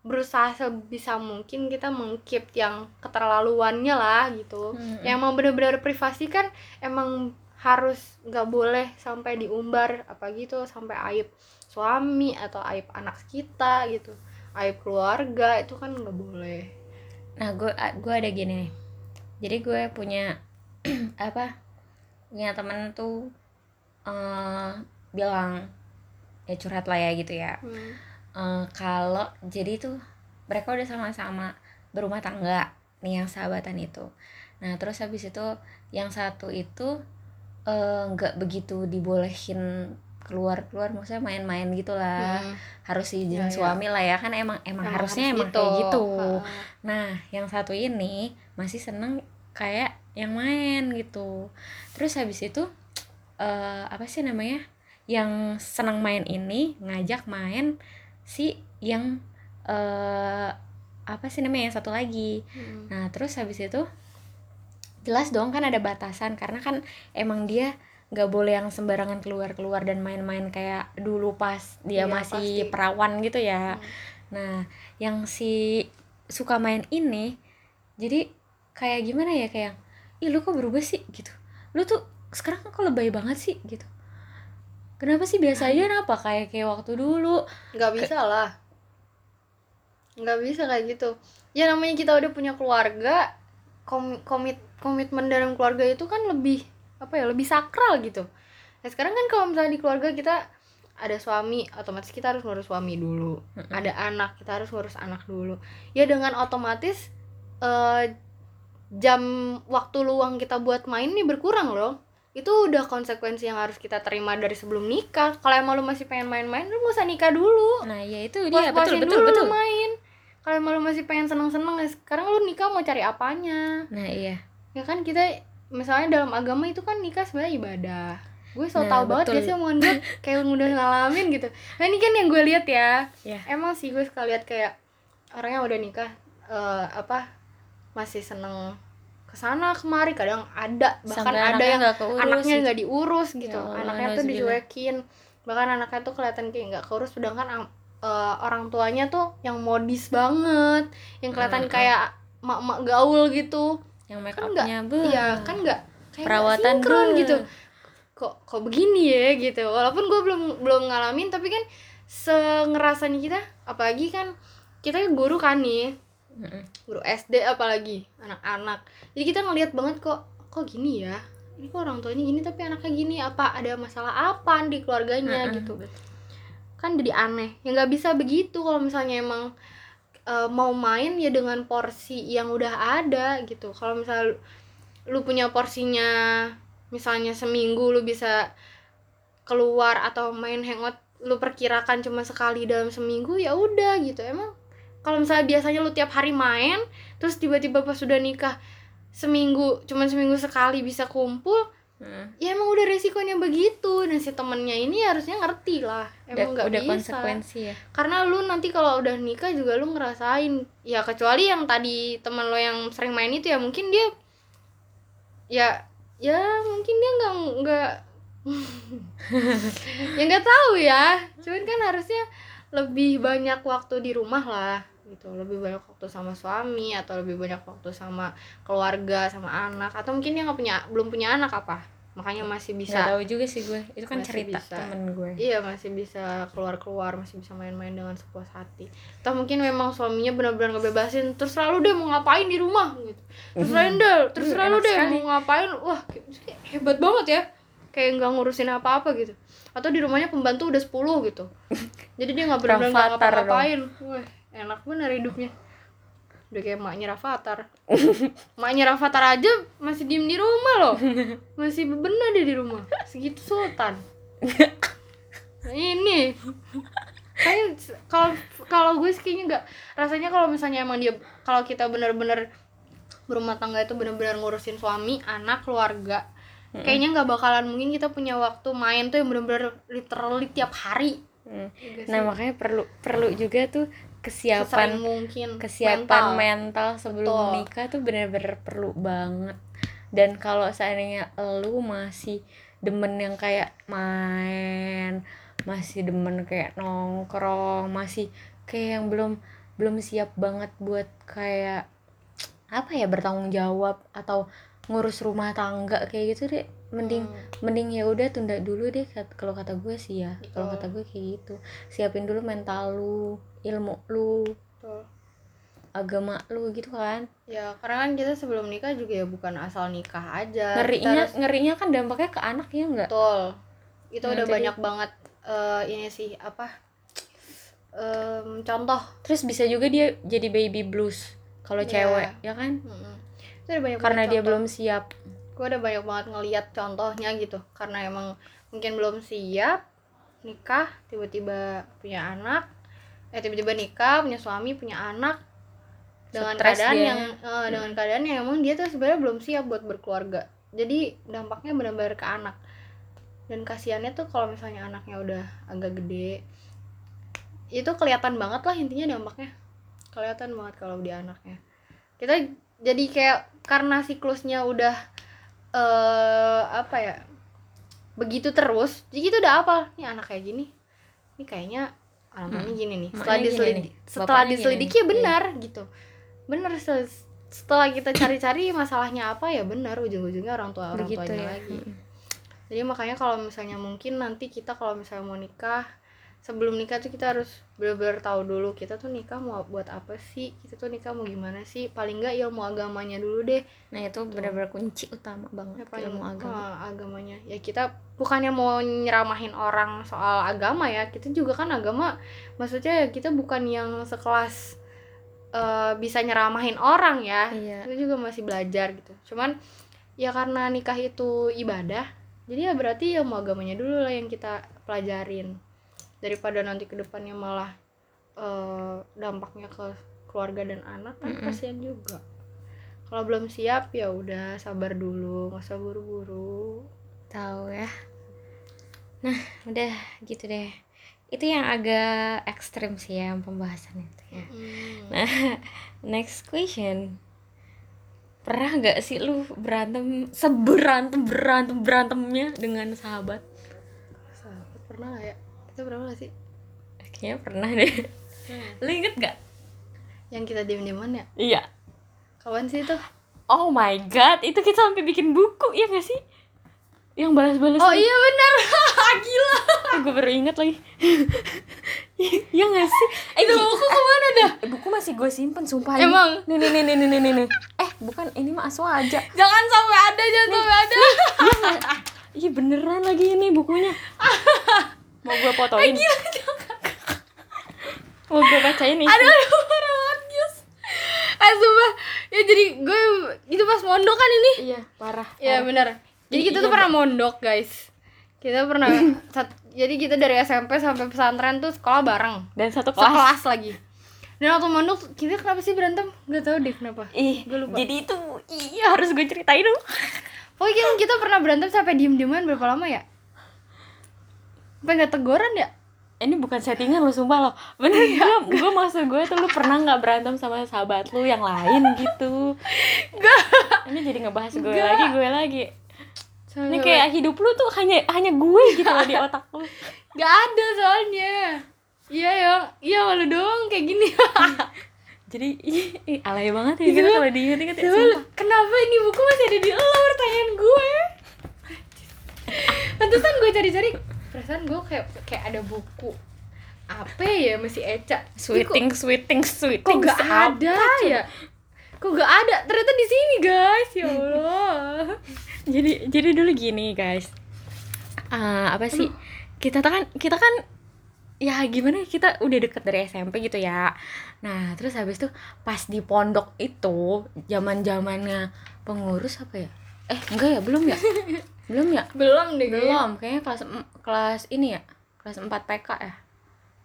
Speaker 2: berusaha sebisa mungkin kita mengkeep yang keterlaluannya lah gitu
Speaker 1: Mm-mm.
Speaker 2: yang emang bener-bener privasi kan emang harus nggak boleh sampai diumbar apa gitu sampai aib suami atau aib anak kita gitu aib keluarga itu kan nggak boleh.
Speaker 1: Nah gue gue ada gini nih. Jadi gue punya (clears throat) apa punya temen tuh eh bilang ya curhat lah ya gitu ya.
Speaker 2: Hmm.
Speaker 1: Eh, kalau jadi tuh mereka udah sama-sama berumah tangga nih yang sahabatan itu. Nah terus habis itu yang satu itu eh, nggak begitu dibolehin keluar keluar maksudnya main-main gitulah
Speaker 2: Hmm.
Speaker 1: harus izin
Speaker 2: Ya, ya.
Speaker 1: suami lah ya kan emang emang,
Speaker 2: Emang
Speaker 1: harusnya
Speaker 2: harus
Speaker 1: emang kayak gitu
Speaker 2: Ha.
Speaker 1: Nah, yang satu ini masih seneng kayak yang main gitu. Terus habis itu eh apa sih namanya? Yang seneng main ini ngajak main si yang eh apa sih namanya yang satu lagi.
Speaker 2: Hmm.
Speaker 1: Nah, terus habis itu jelas dong kan ada batasan karena kan emang dia nggak boleh yang sembarangan keluar-keluar dan main-main kayak dulu pas dia
Speaker 2: Iya,
Speaker 1: masih
Speaker 2: pasti.
Speaker 1: perawan gitu ya.
Speaker 2: Hmm.
Speaker 1: Nah, yang si suka main ini jadi kayak gimana ya kayak ih lu kok berubah sih gitu. Lu tuh sekarang kok lebay banget sih gitu. Kenapa sih biasa aja kenapa kayak kayak waktu dulu?
Speaker 2: nggak bisa lah nggak bisa kayak gitu ya namanya kita udah punya keluarga kom- komit komitmen dalam keluarga itu kan lebih apa ya lebih sakral gitu. Nah sekarang kan kalau misalnya di keluarga kita ada suami otomatis kita harus ngurus suami dulu.
Speaker 1: Mm-mm.
Speaker 2: ada anak kita harus ngurus anak dulu. Ya dengan otomatis eh, jam waktu luang kita buat main nih berkurang loh. Itu udah konsekuensi yang harus kita terima dari sebelum nikah. Kalau emang lu masih pengen main-main lu gak usah nikah dulu.
Speaker 1: Nah, ya itu dia. Betul betul
Speaker 2: dulu
Speaker 1: betul.
Speaker 2: main. Kalau emang lu masih pengen seneng-seneng ya sekarang lu nikah mau cari apanya?
Speaker 1: Nah, iya.
Speaker 2: ya kan kita misalnya dalam agama itu kan nikah sebenarnya ibadah. Gue so
Speaker 1: Nah,
Speaker 2: tau banget gak sih omongan gue? (laughs) Kayak udah ngalamin gitu. Nah ini kan yang gue lihat ya.
Speaker 1: Ya.
Speaker 2: emang sih gue suka lihat kayak orang yang udah nikah eh, apa masih seneng ke sana kemari. Kadang ada bahkan
Speaker 1: Sampai
Speaker 2: ada
Speaker 1: anaknya
Speaker 2: yang
Speaker 1: keurus
Speaker 2: anaknya
Speaker 1: gitu.
Speaker 2: nggak diurus gitu.
Speaker 1: Ya
Speaker 2: anaknya tuh dicuekin. Bahkan anaknya tuh kelihatan kayak nggak keurus sedangkan eh, orang tuanya tuh yang modis banget. Yang kelihatan
Speaker 1: Mm, mm.
Speaker 2: kayak mak-mak gaul gitu
Speaker 1: Yang make
Speaker 2: Kan
Speaker 1: upnya
Speaker 2: iya kan nggak
Speaker 1: perawatan
Speaker 2: sinkron
Speaker 1: beuh.
Speaker 2: gitu. Kok kok begini ya gitu. Walaupun gue belum belum ngalamin tapi kan sengerasanya kita apalagi kan kita guru kan nih. Guru SD apalagi anak-anak. Jadi kita ngelihat banget kok kok gini ya? Ini kok orang tuanya gini tapi anaknya gini. Apa ada masalah apa di keluarganya
Speaker 1: Mm-mm.
Speaker 2: gitu. kan jadi aneh. Ya nggak bisa begitu kalau misalnya emang eh, mau main ya dengan porsi yang udah ada gitu. Kalau misal lu punya porsinya misalnya seminggu lu bisa keluar atau main hangout lu perkirakan cuma sekali dalam seminggu ya udah gitu. Emang kalau misalnya biasanya lu tiap hari main terus tiba-tiba pas sudah nikah seminggu cuman seminggu sekali bisa kumpul
Speaker 1: Mm.
Speaker 2: ya emang udah resikonya begitu dan si temennya ini harusnya ngerti lah emang nggak
Speaker 1: udah
Speaker 2: bisa
Speaker 1: konsekuensi ya.
Speaker 2: karena lu nanti kalau udah nikah juga lu ngerasain ya kecuali yang tadi teman lo yang sering main itu ya mungkin dia ya ya mungkin dia nggak nggak (laughs) (laughs) ya nggak tahu ya cuman kan harusnya lebih banyak waktu di rumah lah gitu lebih banyak waktu sama suami atau lebih banyak waktu sama keluarga sama anak atau mungkin dia nggak punya belum punya anak apa makanya masih
Speaker 1: Nggak
Speaker 2: bisa
Speaker 1: tahu juga sih gue. Itu kan
Speaker 2: Masih
Speaker 1: cerita
Speaker 2: bisa.
Speaker 1: temen gue.
Speaker 2: Iya masih bisa keluar-keluar, masih bisa main-main dengan sepuas hati. Atau mungkin memang suaminya benar-benar ngebebasin, terus selalu deh mau ngapain di rumah gitu. Terus
Speaker 1: Mhm.
Speaker 2: deh, terus
Speaker 1: Uh,
Speaker 2: selalu deh
Speaker 1: sekali.
Speaker 2: mau ngapain, wah hebat banget ya. Kayak nggak ngurusin apa-apa gitu. Atau di rumahnya pembantu udah 10 gitu. (laughs) Jadi dia nggak benar-benar nggak ngapa-ngapain. Enak bener hidupnya. Udah kayak maknya Rafathar. (laughs) maknya Rafathar aja masih diem di rumah loh. Masih bebenah dia di rumah. Segitu sultan. Nah, ini kayak kalau kalau gue sih kayaknya nggak rasanya kalau misalnya emang dia kalau kita bener-bener berumah tangga itu bener-bener ngurusin suami anak keluarga kayaknya nggak bakalan mungkin kita punya waktu main tuh yang bener-bener literally tiap hari
Speaker 1: Mm.
Speaker 2: Iya
Speaker 1: Nah, makanya perlu perlu juga tuh
Speaker 2: Sesering
Speaker 1: kesiapan
Speaker 2: mungkin
Speaker 1: kesiapan
Speaker 2: mental.
Speaker 1: mental, sebelum
Speaker 2: Betul.
Speaker 1: nikah tuh bener-bener perlu banget dan kalau seandainya lu masih demen yang kayak main masih demen kayak nongkrong masih kayak yang belum belum siap banget buat kayak apa ya bertanggung jawab atau ngurus rumah tangga kayak gitu deh mending
Speaker 2: Hmm.
Speaker 1: mending ya udah tunda dulu deh kalau kata gue sih ya kalau kata gue kayak gitu siapin dulu mental lu ilmu lu
Speaker 2: Betul.
Speaker 1: agama lu gitu kan
Speaker 2: ya karena kan kita sebelum nikah juga ya bukan asal nikah aja
Speaker 1: ngerinya
Speaker 2: harus-
Speaker 1: ngerinya kan dampaknya ke anak ya enggak
Speaker 2: betul itu
Speaker 1: Nah,
Speaker 2: udah
Speaker 1: jadi-
Speaker 2: banyak banget eh, ini sih apa em, contoh
Speaker 1: terus bisa juga dia jadi baby blues kalau
Speaker 2: Iya.
Speaker 1: cewek ya kan
Speaker 2: Mm-mm. itu udah banyak
Speaker 1: karena dia
Speaker 2: contoh.
Speaker 1: belum siap
Speaker 2: gue udah banyak banget ngeliat contohnya gitu karena emang mungkin belum siap nikah tiba-tiba punya anak eh tiba-tiba nikah punya suami punya anak. Dengan
Speaker 1: Stres
Speaker 2: keadaan
Speaker 1: dia.
Speaker 2: yang eh, dengan keadaan yang emang dia tuh sebenarnya belum siap buat berkeluarga. Jadi dampaknya benar-benar ke anak. Dan kasihannya tuh kalau misalnya anaknya udah agak gede itu kelihatan banget lah intinya dampaknya. Kelihatan banget kalau di anaknya. Kita jadi kayak karena siklusnya udah eh apa ya begitu terus jadi kita udah apa nih anak kayak gini. Ini kayaknya alamannya gini nih setelah diselidiki setelah diselidiki ya benar gitu. Benar se- setelah kita cari-cari masalahnya apa ya benar ujung-ujungnya orang tua orang
Speaker 1: begitu
Speaker 2: tuanya
Speaker 1: ya.
Speaker 2: lagi.
Speaker 1: Mm.
Speaker 2: jadi makanya kalau misalnya mungkin nanti kita kalau misalnya mau nikah sebelum nikah tuh kita harus benar-benar tahu dulu kita tuh nikah mau buat apa sih kita tuh nikah mau gimana sih paling nggak ilmu agamanya dulu deh.
Speaker 1: Nah itu benar-benar kunci utama banget
Speaker 2: Ya, paling
Speaker 1: ilmu agama.
Speaker 2: ah, agamanya. Ya kita bukannya mau nyeramahin orang soal agama ya kita juga kan agama maksudnya ya kita bukan yang sekelas eh, bisa nyeramahin orang ya.
Speaker 1: Iya.
Speaker 2: Kita juga masih belajar gitu. Cuman ya karena nikah itu ibadah jadi ya berarti ilmu agamanya dulu lah yang kita pelajarin daripada nanti ke depannya malah eh, dampaknya ke keluarga dan anak kan
Speaker 1: Mm-mm.
Speaker 2: kasihan juga. Kalau belum siap ya udah sabar dulu nggak usah buru-buru.
Speaker 1: Tahu ya. Nah udah gitu deh. Itu yang agak ekstrim sih ya pembahasan itu ya. Nah, (laughs) next question. Pernah nggak sih lu berantem seberantem berantem berantemnya dengan sahabat?
Speaker 2: sahabat pernah nggak ya kita pernah nggak sih
Speaker 1: Kayaknya pernah deh. Lu inget nggak?
Speaker 2: yang kita diem-dieman ya
Speaker 1: Iya.
Speaker 2: kawan sih itu
Speaker 1: Oh my god, itu kita sampai bikin buku ya nggak sih? Yang balas-balas.
Speaker 2: oh iya benar (laughs) gila
Speaker 1: gue baru inget lagi. (laughs) Iya nggak sih? Eh,
Speaker 2: itu buku ke mana dah
Speaker 1: eh, buku masih gue simpen sumpah.
Speaker 2: Emang?
Speaker 1: Nih nih nih nih nih nih nih. Eh, bukan ini mah aswa aja.
Speaker 2: jangan sampai ada jangan sampai ada
Speaker 1: Iya beneran lagi ini bukunya. (laughs) Mau gue fotoin. Mau gue bacain nih.
Speaker 2: aduh aduh parah ah sumpah ya jadi gue itu pas mondok kan ini
Speaker 1: Iya parah.
Speaker 2: ya
Speaker 1: parah.
Speaker 2: benar jadi kita
Speaker 1: Iya,
Speaker 2: tuh pernah mondok guys kita pernah (laughs) sat- jadi kita dari SMP sampai pesantren tuh sekolah bareng
Speaker 1: Dan satu kelas.
Speaker 2: sekelas lagi dan waktu mondok kita kenapa sih berantem nggak tahu deh kenapa
Speaker 1: Ih,
Speaker 2: Gue lupa.
Speaker 1: jadi itu iya harus gue ceritain dong.
Speaker 2: pokoknya kita, kita pernah berantem sampai diem dieman berapa lama ya sampai nggak teguran ya
Speaker 1: Ini bukan settingan lo sumpah lo. Bener gue gue maksud gue tuh lu pernah nggak berantem sama sahabat lu yang lain gitu.
Speaker 2: Gak.
Speaker 1: Ini jadi ngebahas gue
Speaker 2: Nggak.
Speaker 1: lagi gue lagi. Ini kayak hidup lu tuh hanya hanya gue gitu loh di otak lu.
Speaker 2: Gak ada soalnya Iya ya Iya malu doang kayak gini (laughs)
Speaker 1: Jadi ih, alay banget ya
Speaker 2: Iya.
Speaker 1: gitu kalau diinget-inget ya.
Speaker 2: Coba
Speaker 1: sumpah.
Speaker 2: kenapa ini buku masih ada di lo pertanyaan gue Pantesan gue cari-cari Perasaan gue kayak kayak ada buku. Apa ya masih Eca. Ih, kok-
Speaker 1: Sweeting, sweeting,
Speaker 2: Kok
Speaker 1: sweeting.
Speaker 2: gak ada
Speaker 1: coba?
Speaker 2: ya Kok gak ada? Ternyata di sini guys. Ya (laughs) Allah.
Speaker 1: Jadi jadi dulu gini guys. Ah, apa sih? Kita tuh kan kita kan ya gimana ya, kita udah deket dari SMP gitu ya. Nah terus habis itu pas di pondok itu zaman zamannya pengurus apa ya? Eh enggak ya belum ya (laughs) belum ya
Speaker 2: Belum deh
Speaker 1: belum kayaknya kelas kelas ini ya kelas 4 PK ya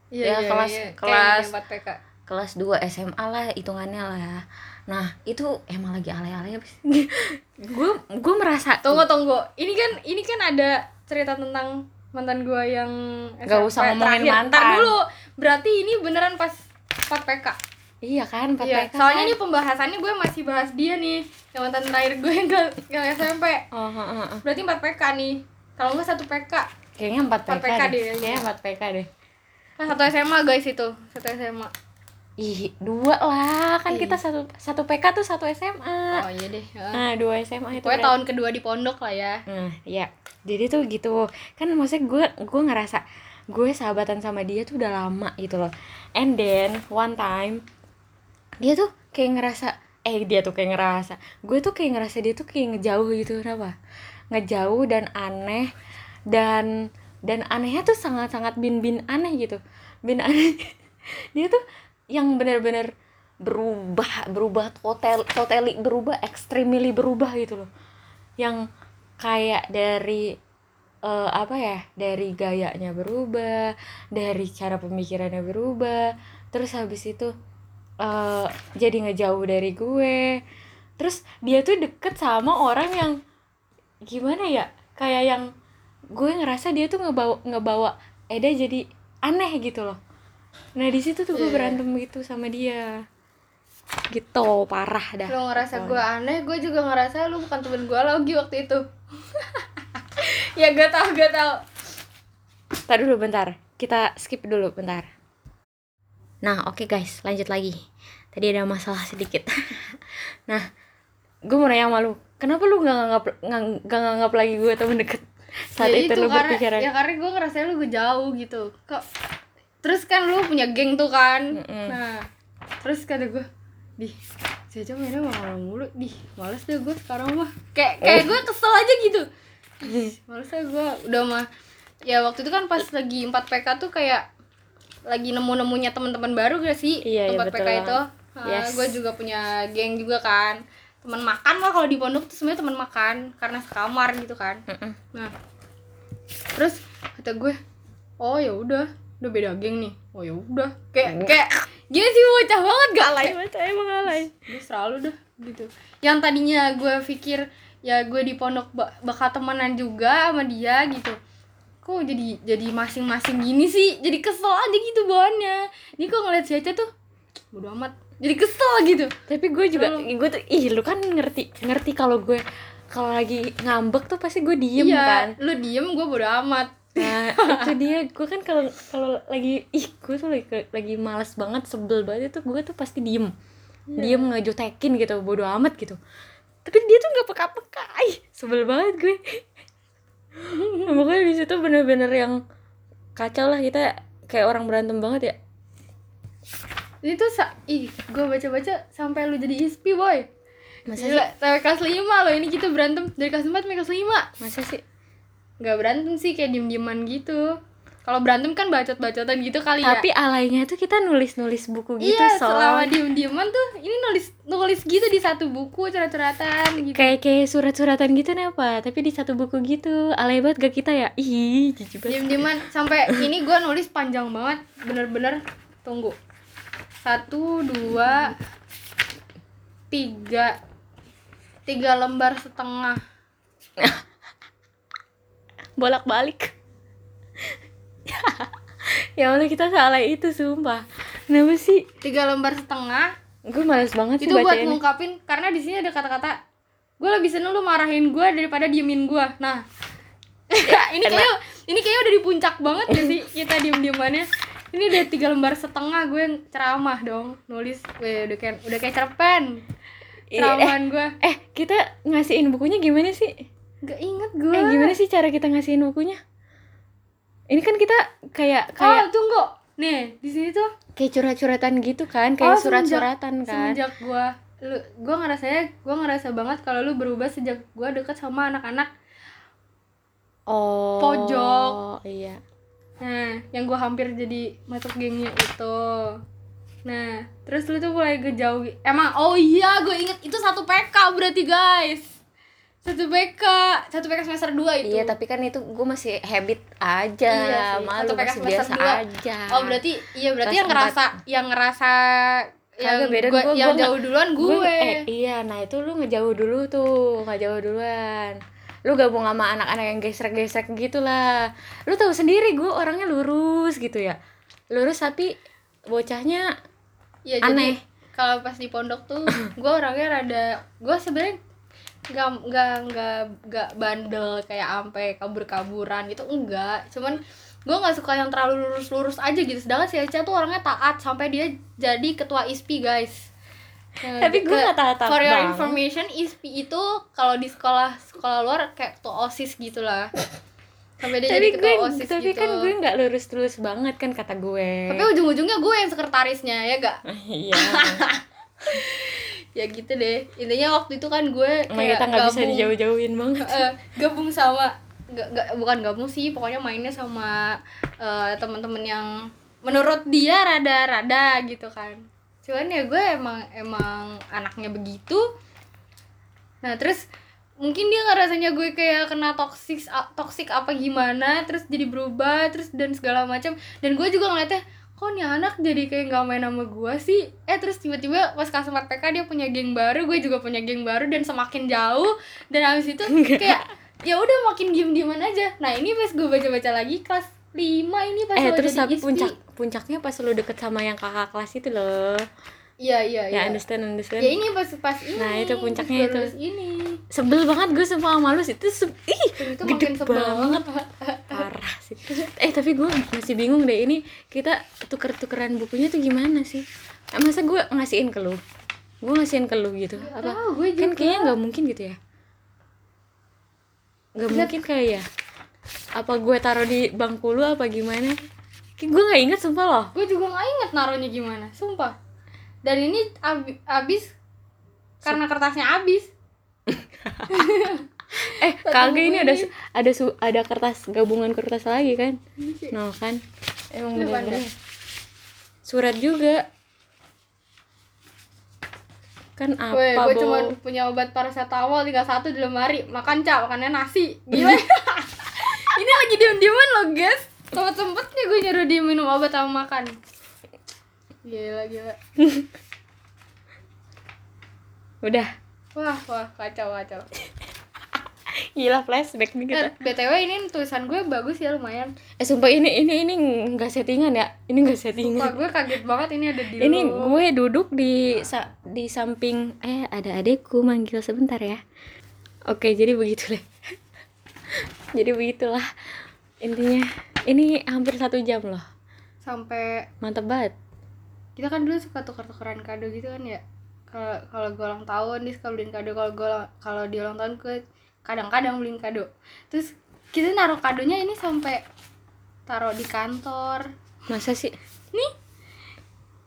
Speaker 2: Iya,
Speaker 1: Ya,
Speaker 2: iya,
Speaker 1: kelas-
Speaker 2: iya.
Speaker 1: kelas-
Speaker 2: Kayaknya 4 PK
Speaker 1: kelas 2 SMA lah hitungannya lah ya nah itu emang lagi alay-alay gue (laughs) gue merasa
Speaker 2: Tunggu tunggu. Ini kan ini kan ada cerita tentang mantan gua yang SMP
Speaker 1: usah ngomongin mantan.
Speaker 2: Dulu. Berarti ini beneran pas 4 PK.
Speaker 1: Iya kan 4
Speaker 2: Iya,
Speaker 1: PK
Speaker 2: soalnya
Speaker 1: kan?
Speaker 2: ini pembahasannya gue masih bahas dia nih. Yang mantan terakhir gue yang ke, yang SMP.
Speaker 1: oh, oh, oh, oh.
Speaker 2: Berarti 4 PK nih. Kalau enggak 1 PK.
Speaker 1: Kayaknya 4 PK,
Speaker 2: 4 PK
Speaker 1: deh.
Speaker 2: deh.
Speaker 1: Kayaknya 4 PK deh.
Speaker 2: Nah, satu SMA guys itu satu SMA
Speaker 1: ih dua lah kan
Speaker 2: Ih.
Speaker 1: kita satu satu PK tuh satu SMA
Speaker 2: oh iya deh ya.
Speaker 1: nah dua SMA itu berarti-
Speaker 2: tahun kedua di pondok lah ya
Speaker 1: Nah, ya. Jadi tuh gitu. Kan maksudnya gue gue ngerasa gue sahabatan sama dia tuh udah lama gitu loh. And then one time dia tuh kayak ngerasa eh dia tuh kayak ngerasa gue tuh kayak ngerasa dia tuh kayak ngejauh gitu kenapa? Ngejauh dan aneh dan dan anehnya tuh sangat-sangat bin-bin aneh gitu. Bin aneh. (laughs) Dia tuh yang bener-bener berubah berubah total totally berubah extremely berubah gitu loh. Yang kayak dari eh, apa ya dari gayanya berubah dari cara pemikirannya berubah terus habis itu eh, jadi ngejauh dari gue. Terus dia tuh deket sama orang yang gimana ya? Kayak yang gue ngerasa dia tuh ngebawa ngebawa Eda jadi aneh gitu loh. Nah di situ tuh gue
Speaker 2: Iya.
Speaker 1: berantem gitu sama dia. Gitu parah dah.
Speaker 2: Lo ngerasa gue aneh gue juga ngerasa lu bukan temen gue lagi waktu itu. (laughs) Ya gak tau gak tau.
Speaker 1: Tadi dulu bentar, kita skip dulu bentar. Nah, oke guys, lanjut lagi. Tadi ada masalah sedikit. (laughs) nah, gue mau nanya sama lu, kenapa lu gak nganggap nggak nggak nganggap lagi gue temen deket saat
Speaker 2: ya
Speaker 1: itu, lu
Speaker 2: karena,
Speaker 1: berpikiran?
Speaker 2: ya karena gue ngerasa lu jauh gitu kok terus kan lu punya geng tuh kan
Speaker 1: Mm-mm.
Speaker 2: nah terus kata gue di Caca mainnya malam mulu di males deh gue sekarang mah kayak kayak gue kesel aja gitu males deh gue udah mah ya waktu itu kan pas lagi 4 PK tuh kayak lagi nemu-nemunya teman-teman baru gak sih
Speaker 1: Iya, iya,
Speaker 2: tempat
Speaker 1: betul
Speaker 2: PK itu
Speaker 1: banget. Yes.
Speaker 2: gue juga punya geng juga kan teman makan lah kalau di pondok tuh sebenarnya teman makan karena sekamar gitu kan
Speaker 1: Mm-mm.
Speaker 2: Nah, terus kata gue, oh ya udah, udah beda geng nih. Oh ya udah, kayak kayak gini sih bocah banget gak
Speaker 1: Alay banget, emang alay.
Speaker 2: Gue selalu dah gitu. Yang tadinya gue pikir ya gue di pondok ba- bakal temenan juga sama dia gitu. Kok jadi jadi masing-masing gini sih? Jadi kesel aja gitu bawaannya. Ini kok ngeliat si Aca tuh bodo amat. Jadi kesel gitu.
Speaker 1: Tapi gue juga, gue tuh, ih lu kan ngerti, ngerti kalau gue kalau lagi ngambek tuh pasti gue diem
Speaker 2: iya,
Speaker 1: kan.
Speaker 2: lu diem gue bodo amat.
Speaker 1: Nah, itu dia, gue kan kalau kalau lagi, ih gue tuh lagi, lagi males banget, sebel banget itu gue tuh pasti diem. Diem ngejutekin gitu, bodo amat gitu. Tapi dia tuh nggak peka-peka, ih sebel banget gue. Nah, (laughs) Pokoknya di situ bener-bener yang kacau lah kita kayak orang berantem banget ya.
Speaker 2: itu sa ih gue baca baca sampai lu jadi ispi boy
Speaker 1: Masa
Speaker 2: Gila,
Speaker 1: sih?
Speaker 2: sampai kelas 5 loh ini kita berantem dari kelas 4 sampai kelas 5
Speaker 1: Masa sih?
Speaker 2: nggak berantem sih kayak diem dieman gitu kalau berantem kan bacot bacotan gitu kali ya.
Speaker 1: Tapi alaynya tuh kita nulis-nulis buku gitu,
Speaker 2: iya
Speaker 1: Sol.
Speaker 2: selama diem dieman tuh ini nulis nulis gitu di satu buku curhat curhatan gitu.
Speaker 1: Kayak kayak surat-suratan gitu nih apa? Tapi di satu buku gitu. Alay banget gak kita ya? Ih jijik banget.
Speaker 2: Diem dieman sampai ini gue nulis panjang banget. Bener-bener tunggu. Satu dua tiga. Tiga lembar setengah. (laughs)
Speaker 1: Bolak-balik (laughs) ya Allah kita salah itu sumpah. Kenapa sih?
Speaker 2: Tiga lembar setengah.
Speaker 1: Gue males banget sih
Speaker 2: itu buat ngungkapin karena di sini ada kata-kata gue lebih seneng lu marahin gue daripada diemin gue nah (laughs) ini kayak ini kayak udah di puncak banget ya sih kita diem diemannya ini udah tiga lembar setengah gue ceramah dong nulis. Gue udah kayak udah kayak cerpen.
Speaker 1: Iya,
Speaker 2: ceramahan gue
Speaker 1: eh kita ngasihin bukunya gimana sih?
Speaker 2: Gak inget gue
Speaker 1: eh gimana sih cara kita ngasihin bukunya ini kan kita kayak kayak
Speaker 2: oh tunggu nih di sini tuh
Speaker 1: kayak curhat-curhatan gitu kan
Speaker 2: Oh,
Speaker 1: kayak
Speaker 2: semenjak-
Speaker 1: surat-suratan kan
Speaker 2: semenjak gue lu gue ngerasanya gue ngerasa banget kalau lu berubah sejak gue deket sama anak-anak
Speaker 1: oh
Speaker 2: Pojok.
Speaker 1: iya
Speaker 2: Nah, yang gue hampir jadi masuk gengnya itu. Nah, terus lu tuh mulai ngejauh. Emang, oh iya, gue inget itu satu PK berarti guys. Satu PK, satu PK semester 2 itu.
Speaker 1: Iya tapi kan itu gue masih habit aja,
Speaker 2: Iya sih,
Speaker 1: malu
Speaker 2: satu
Speaker 1: masih
Speaker 2: semester
Speaker 1: biasa
Speaker 2: dua.
Speaker 1: aja.
Speaker 2: Oh berarti, iya berarti
Speaker 1: Kelas
Speaker 2: yang ngerasa, yang ngerasa, yang
Speaker 1: beda.
Speaker 2: gua,
Speaker 1: Gua-
Speaker 2: yang
Speaker 1: gua
Speaker 2: jauh duluan gue.
Speaker 1: eh, iya, nah itu lu ngejauh dulu tuh, nggak jauh duluan. Lu gabung sama anak-anak yang gesrek-gesrek gitu lah. Lu tahu sendiri gue orangnya lurus gitu ya, lurus tapi bocahnya
Speaker 2: Iya
Speaker 1: Aneh.
Speaker 2: kalau pas di pondok tuh, gue orangnya rada, gue sebenarnya nggak nggak nggak nggak bandel kayak ampe kabur-kaburan gitu enggak. Cuman gue nggak suka yang terlalu lurus-lurus aja gitu. Sedangkan si Echa tuh orangnya taat sampai dia jadi ketua ISPI guys. Yang
Speaker 1: Tapi gue
Speaker 2: ke-
Speaker 1: nggak taat-taat
Speaker 2: for your
Speaker 1: banget.
Speaker 2: information ISPI itu kalau di sekolah sekolah luar kayak ketua osis gitulah. Sampai dia
Speaker 1: tapi
Speaker 2: jadi
Speaker 1: gue
Speaker 2: ketua osis
Speaker 1: tapi
Speaker 2: gitu.
Speaker 1: kan gue nggak lurus-lurus banget kan kata gue.
Speaker 2: Tapi ujung-ujungnya gue yang sekretarisnya ya gak (laughs)
Speaker 1: iya (laughs)
Speaker 2: ya gitu deh. Intinya waktu itu kan gue kayak
Speaker 1: kita nggak bisa dijauh-jauhin banget.
Speaker 2: Eh, gabung sama gak, gak, bukan gabung sih pokoknya mainnya sama eh, teman-teman yang menurut dia rada-rada gitu kan. Cuman ya gue emang emang anaknya begitu. Nah terus mungkin dia ngerasanya gue kayak kena toksik toksik apa gimana terus jadi berubah terus dan segala macam. Dan gue juga ngeliatnya kok nih anak jadi kayak nggak main sama gue sih? Eh terus tiba-tiba pas kelas 4 PK dia punya geng baru gue juga punya geng baru dan semakin jauh. Dan habis itu kayak ya udah makin diem-dieman aja. Nah ini pas gue baca-baca lagi kelas 5 ini pas
Speaker 1: eh
Speaker 2: lo
Speaker 1: terus
Speaker 2: jadi
Speaker 1: puncak puncaknya pas lu deket sama yang kakak kelas itu loh
Speaker 2: iya iya
Speaker 1: ya
Speaker 2: iya.
Speaker 1: understand understand.
Speaker 2: Ya ini pas pas ini
Speaker 1: Nah, itu puncaknya itu.
Speaker 2: ini.
Speaker 1: Sebel banget gue sama sama lu itu se- ih
Speaker 2: itu
Speaker 1: gede
Speaker 2: makin sebel.
Speaker 1: banget. Parah sih. Eh tapi gue masih bingung deh ini kita tuker-tukeran bukunya tuh gimana sih? Eh, masa gue ngasihin ke lu? Gue ngasihin ke lu gitu. Apa?
Speaker 2: Tahu, gue
Speaker 1: kan
Speaker 2: juga.
Speaker 1: kayaknya nggak mungkin gitu ya? Nggak mungkin kayak ya? Apa gue taruh di bangku lu apa gimana? Gue nggak inget sumpah loh.
Speaker 2: Gue juga nggak inget naruhnya gimana sumpah dan ini abi- abis. Karena kertasnya abis. (laughs)
Speaker 1: Eh kagak ini ada ada su- ada kertas gabungan kertas lagi kan? No kan? Emang
Speaker 2: Lu
Speaker 1: bener-bener
Speaker 2: pandai.
Speaker 1: surat juga. Kan apa
Speaker 2: Weh, gue cuma punya obat paracetamol tinggal satu di lemari. Makan cak makannya nasi. Gila. (laughs) Ini lagi diem-dieman loh guys. Sempet sempetnya gue nyuruh dia minum obat sama makan gila gila. (laughs)
Speaker 1: Udah.
Speaker 2: Wah wah kacau kacau.
Speaker 1: Gila flashback nih kita.
Speaker 2: Eh, btw ini tulisan gue bagus ya lumayan.
Speaker 1: Eh sumpah ini ini ini nggak settingan ya. Ini nggak settingan.
Speaker 2: Gue kaget banget ini ada di
Speaker 1: ini
Speaker 2: lu.
Speaker 1: gue duduk di sa- di samping eh ada adekku manggil sebentar ya. Oke jadi begitu deh (laughs) jadi begitulah intinya. Ini hampir satu jam loh.
Speaker 2: Sampai
Speaker 1: mantap banget
Speaker 2: kita kan dulu suka tuker-tukeran kado gitu kan ya. Kalau kalau gue ulang tahun dia suka beliin kado kalau gue kalau dia ulang tahun gue kadang-kadang beliin kado. Terus kita naruh kadonya ini sampai taruh di kantor.
Speaker 1: Masa sih?
Speaker 2: Nih.